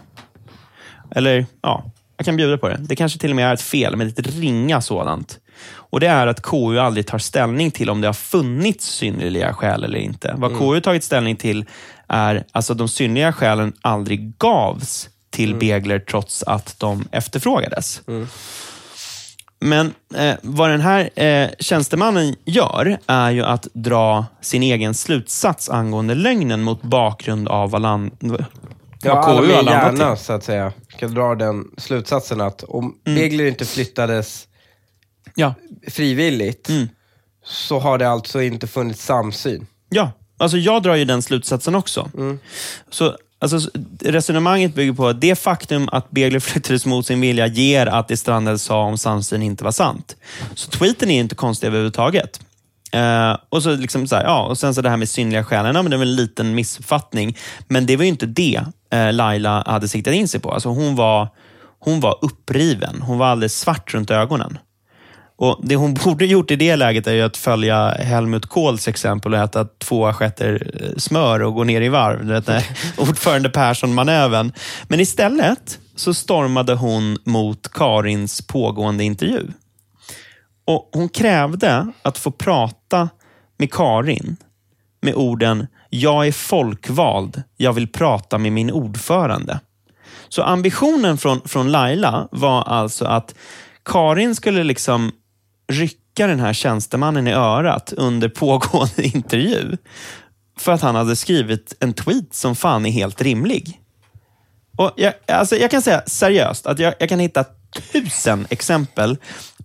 [SPEAKER 2] Eller, ja, jag kan bjuda på det. Det kanske till och med är ett fel, men ett ringa sådant. Och Det är att KU aldrig tar ställning till om det har funnits synnerliga skäl eller inte. Vad KU tagit ställning till är alltså de synnerliga skälen aldrig gavs till Begler trots att de efterfrågades. Men eh, vad den här eh, tjänstemannen gör är ju att dra sin egen slutsats angående lögnen mot bakgrund av vad, land,
[SPEAKER 1] Ja,
[SPEAKER 2] KU landat
[SPEAKER 1] hjärna,
[SPEAKER 2] till.
[SPEAKER 1] så att säga, ska dra den slutsatsen att om
[SPEAKER 2] Mm.
[SPEAKER 1] Begler inte flyttades
[SPEAKER 2] Ja,
[SPEAKER 1] frivilligt,
[SPEAKER 2] Mm.
[SPEAKER 1] så har det alltså inte funnits samsyn.
[SPEAKER 2] ja. Alltså jag drar ju den slutsatsen också. Så alltså, Resonemanget bygger på att det faktum att Begler (laughs) flyttades mot sin vilja ger att det Strandhäll sa om samsyn inte var sant. Så tweeten är inte konstig överhuvudtaget. Eh, och, så liksom så här, ja, och sen så det här med synliga skälen, ja, men det var en liten missuppfattning. Men det var ju inte det eh, Laila hade siktat in sig på. Alltså hon, var, hon var uppriven. Hon var alldeles svart runt ögonen. Och Det hon (laughs) borde gjort i det läget är att följa Helmut Kohls exempel och äta två assietter eh, smör och gå ner i varv. Vet, (laughs) ordförande Persson-manövern. Men istället så stormade hon mot Karins pågående intervju. Och Hon krävde att få prata med Karin med orden “Jag är folkvald, jag vill prata med min ordförande”. Så ambitionen från, från Laila var alltså att Karin skulle liksom rycka den här tjänstemannen i örat under pågående (laughs) intervju. För att han hade skrivit en tweet som fan är helt rimlig. Och jag, alltså jag kan säga seriöst att jag, jag kan hitta tusen exempel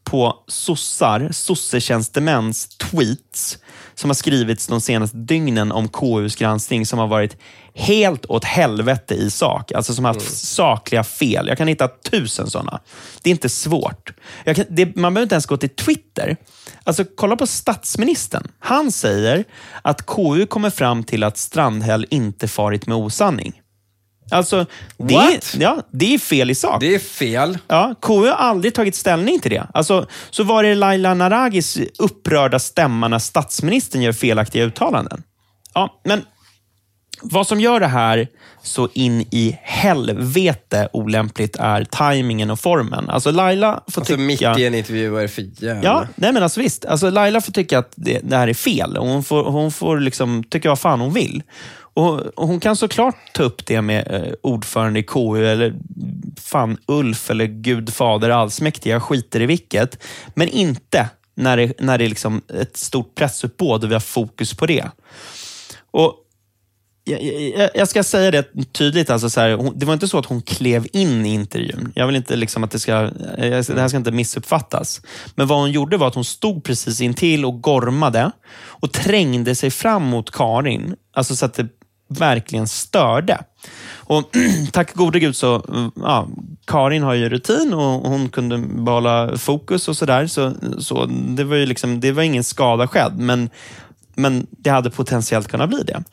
[SPEAKER 2] på sossar, sossetjänstemäns tweets som har skrivits de senaste dygnen om KUs granskning som har varit helt åt helvete i sak. Alltså som har haft sakliga fel. Jag kan hitta tusen sådana. Det är inte svårt. Kan, det, man behöver inte ens gå till Twitter. Alltså kolla på statsministern. Han säger att KU kommer fram till att Strandhäll inte farit med osanning. Alltså, det,
[SPEAKER 1] What?
[SPEAKER 2] är, ja, det är fel i sak.
[SPEAKER 1] Det är fel.
[SPEAKER 2] Ja, KU har aldrig tagit ställning till det. Alltså, så var det Laila Naragis upprörda stämma när statsministern gör felaktiga uttalanden. Ja, men vad som gör det här så in i helvete olämpligt är tajmingen och formen. Alltså Laila får
[SPEAKER 1] Alltså mitt
[SPEAKER 2] tycka...
[SPEAKER 1] i en intervju, vad är det för jävla...
[SPEAKER 2] Ja, nej men alltså visst. Alltså Laila får tycka att det, det här är fel. Hon får, hon får liksom tycka vad fan hon vill. Och, och Hon kan såklart ta upp det med eh, ordförande i KU eller fan Ulf eller Gud fader allsmäktig. Jag skiter i vilket. Men inte när det, när det är liksom ett stort pressuppbåd och vi har fokus på det. Och jag, jag, jag ska säga det tydligt. Alltså så här, hon, det var inte så att hon klev in i intervjun. Jag vill inte liksom att det ska, eh, det här ska inte missuppfattas. Men vad hon gjorde var att hon stod precis intill och gormade och trängde sig fram mot Karin. Alltså så att det verkligen störde. Och (clears throat) tack gode gud så, eh, ja, Karin har ju rutin och hon kunde behålla fokus och sådär. Så, så det var ju liksom, det var ingen skada skedd, men, men det hade potentiellt kunnat bli det.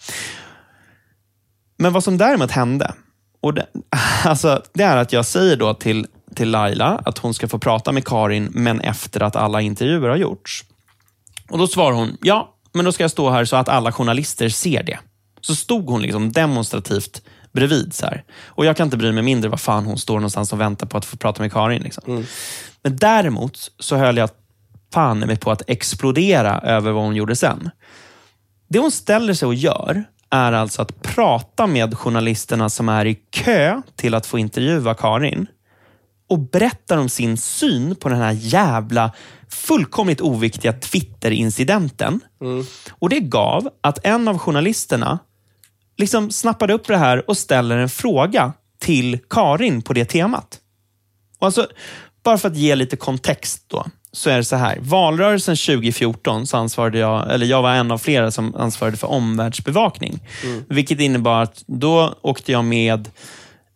[SPEAKER 2] Men vad som däremot hände, och det, (laughs) alltså, det är att jag säger då till, till Laila att hon ska få prata med Karin, men efter att alla intervjuer har gjorts. Och Då svarar hon, ja, men då ska jag stå här så att alla journalister ser det. Så stod hon liksom demonstrativt bredvid. Så här. Och Jag kan inte bry mig mindre vad fan hon står någonstans och väntar på att få prata med Karin. Liksom. Men däremot så höll jag fan mig på att explodera över vad hon gjorde sen. Det hon ställer sig och gör är alltså att prata med journalisterna som är i kö till att få intervjua Karin och berättar om sin syn på den här jävla fullkomligt oviktiga Twitter-incidenten. Och Det gav att en av journalisterna liksom snappade upp det här och ställer en fråga till Karin på det temat. Och alltså, bara för att ge lite kontext då, så är det så här. Valrörelsen 2014 så ansvarade jag, eller jag var en av flera som ansvarade för omvärldsbevakning. Vilket innebar att då åkte jag med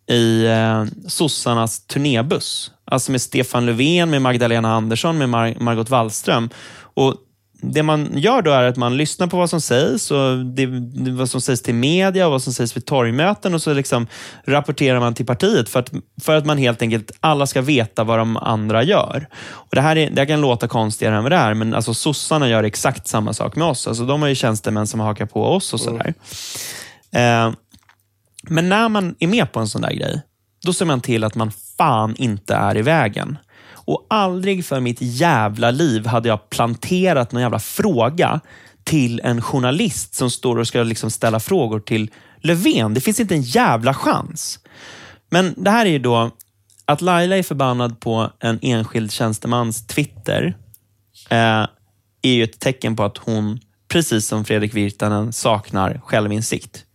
[SPEAKER 2] i eh, sossarnas turnébuss. Alltså med Stefan Löfven, med Magdalena Andersson, med Mar- Margot Wallström. Och det man gör då är att man lyssnar på vad som sägs och det, vad som sägs till media och vad som sägs vid torgmöten och så liksom rapporterar man till partiet för att, för att man helt enkelt, alla ska veta vad de andra gör. Och det, här är, det kan låta konstigare än vad det är, men alltså sossarna gör exakt samma sak med oss. Alltså de har ju tjänstemän som hakar på oss och sådär. Eh, men när man är med på en sån där grej, då ser man till att man fan inte är i vägen. Och aldrig för mitt jävla liv hade jag planterat någon jävla fråga till en journalist som står och ska liksom ställa frågor till Löfven. Det finns inte en jävla chans. Men det här är ju då att Laila är förbannad på en enskild tjänstemans Twitter eh, är ju ett tecken på att hon, precis som Fredrik Virtanen, saknar självinsikt.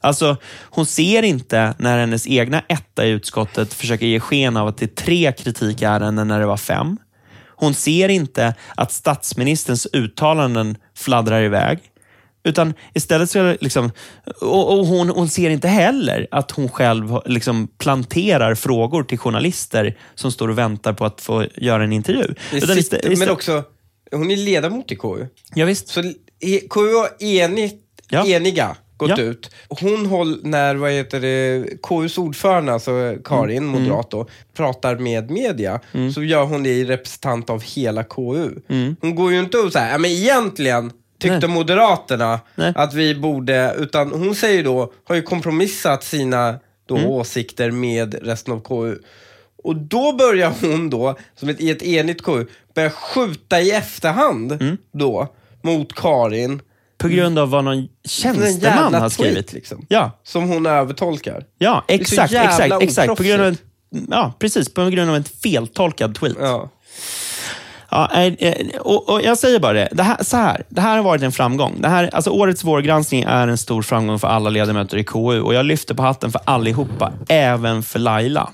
[SPEAKER 2] Alltså, hon ser inte när hennes egna etta i utskottet försöker ge sken av att det är tre kritikärenden när det var fem. Hon ser inte att statsministerns uttalanden fladdrar iväg. Utan istället så liksom, och, och hon, hon ser inte heller att hon själv liksom planterar frågor till journalister som står och väntar på att få göra en intervju. Utan
[SPEAKER 1] sitter,
[SPEAKER 2] istället-
[SPEAKER 1] men
[SPEAKER 2] istället-
[SPEAKER 1] också, hon är ledamot i KU.
[SPEAKER 2] Ja, visst.
[SPEAKER 1] Så KU har enigt,
[SPEAKER 2] Ja.
[SPEAKER 1] eniga gått
[SPEAKER 2] Ja.
[SPEAKER 1] ut. Hon håll, när vad heter det, KUs ordförande, alltså Karin,
[SPEAKER 2] Mm.
[SPEAKER 1] moderat då, pratar med media, så gör hon det i representant av hela KU. Hon går ju inte och säger, ja men egentligen tyckte
[SPEAKER 2] Mm. Nej.
[SPEAKER 1] Moderaterna
[SPEAKER 2] Nej.
[SPEAKER 1] att vi borde, utan hon säger då, har ju kompromissat sina då
[SPEAKER 2] Mm.
[SPEAKER 1] åsikter med resten av KU. Och då börjar hon då, som ett, i ett enigt KU, börja skjuta i efterhand
[SPEAKER 2] Mm.
[SPEAKER 1] då mot Karin.
[SPEAKER 2] På grund av vad någon tjänsteman har
[SPEAKER 1] tweet,
[SPEAKER 2] skrivit.
[SPEAKER 1] liksom.
[SPEAKER 2] Ja,
[SPEAKER 1] Som hon övertolkar.
[SPEAKER 2] ja exakt. exakt, exakt. På grund av en, ja, precis. På grund av en feltolkad tweet.
[SPEAKER 1] Ja.
[SPEAKER 2] Ja, eh, eh, och, och jag säger bara det. Det här, så här, det här har varit en framgång. Det här, alltså årets vårgranskning är en stor framgång för alla ledamöter i KU och jag lyfter på hatten för allihopa, även för Laila.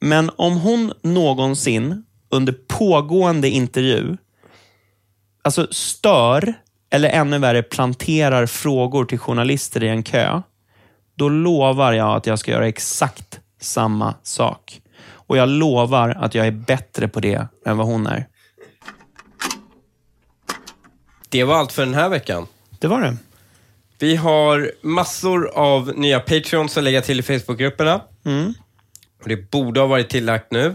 [SPEAKER 2] Men om hon någonsin under pågående intervju alltså stör eller ännu värre planterar frågor till journalister i en kö, då lovar jag att jag ska göra exakt samma sak. Och jag lovar att jag är bättre på det än vad hon är.
[SPEAKER 1] Det var allt för den här veckan.
[SPEAKER 2] Det var det.
[SPEAKER 1] Vi har massor av nya Patreons att lägga till i Facebookgrupperna.
[SPEAKER 2] Mm.
[SPEAKER 1] Och det borde ha varit tillagt nu,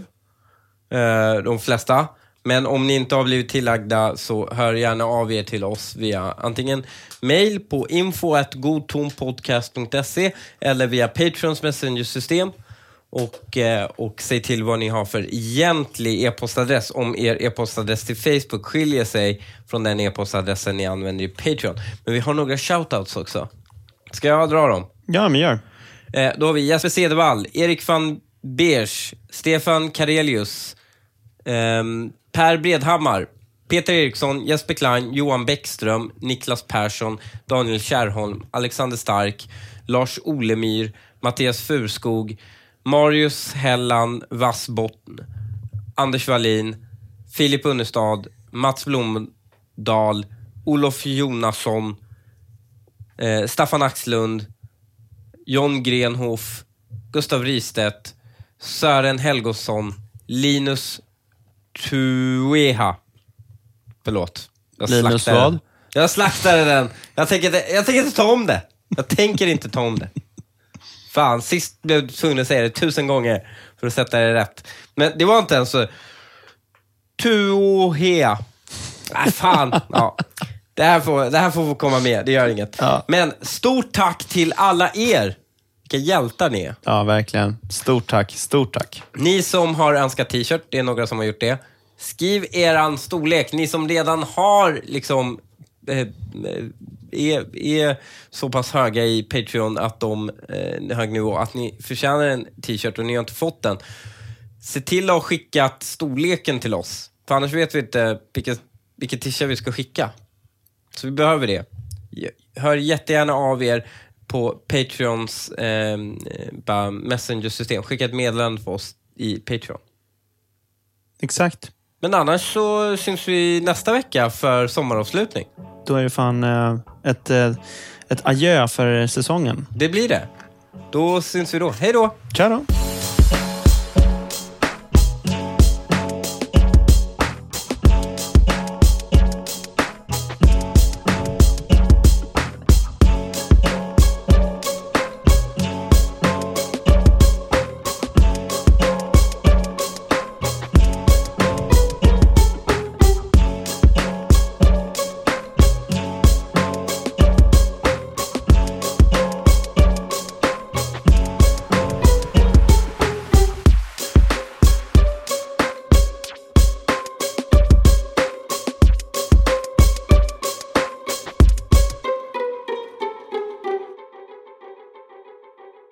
[SPEAKER 1] eh, de flesta. Men om ni inte har blivit tillagda så hör gärna av er till oss via antingen mail på info.godtonpodcast.se eller via Patrons Messenger-system. Och, eh, och säg till vad ni har för egentlig e-postadress om er e-postadress till Facebook skiljer sig från den e-postadressen ni använder i Patreon. Men vi har några shoutouts också. Ska jag dra dem?
[SPEAKER 2] Ja, men gör.
[SPEAKER 1] Eh, då har vi Jesper Cedervall, Erik van Beers, Stefan Karelius, ehm, Per Bredhammar, Peter Eriksson, Jesper Klein, Johan Bäckström, Niklas Persson, Daniel Kärrholm, Alexander Stark, Lars Olemyr, Mattias Furskog, Marius Hellan Vassbotten, Anders Wallin, Filip Unnestad, Mats Blomdahl, Olof Jonasson, eh, Staffan Axlund, John Grenhof, Gustav Ristedt, Sören Helgosson, Linus Tueha. Förlåt. Jag
[SPEAKER 2] Linus vad?
[SPEAKER 1] Den. Jag slaktade den. Jag tänker, inte, jag tänker inte ta om det. Jag tänker inte ta om det. Fan, sist blev jag tvungen att säga det tusen gånger för att sätta det rätt. Men det var inte ens så... Tuohea. Nej, fan. Ja. Det, här får, det här får få komma med, det gör inget.
[SPEAKER 2] Ja.
[SPEAKER 1] Men stort tack till alla er. Vilka hjältar ni är.
[SPEAKER 2] Ja, verkligen. Stort tack. Stort tack.
[SPEAKER 1] Ni som har önskat t-shirt, det är några som har gjort det. Skriv eran storlek. Ni som redan har liksom eh, eh, är, är så pass höga i Patreon att de eh, hög nivå att ni förtjänar en t-shirt och ni har inte fått den. Se till att ha skickat storleken till oss. För annars vet vi inte vilket, vilket t-shirt vi ska skicka. Så vi behöver det. Hör jättegärna av er på Patreons eh, bara messenger-system. Skicka ett meddelande för oss i Patreon.
[SPEAKER 2] Exakt.
[SPEAKER 1] Men annars så syns vi nästa vecka för sommaravslutning.
[SPEAKER 2] Då är det fan eh, ett, eh, ett adjö för säsongen.
[SPEAKER 1] Det blir det. Då syns vi då. Hej då!
[SPEAKER 2] Tja då!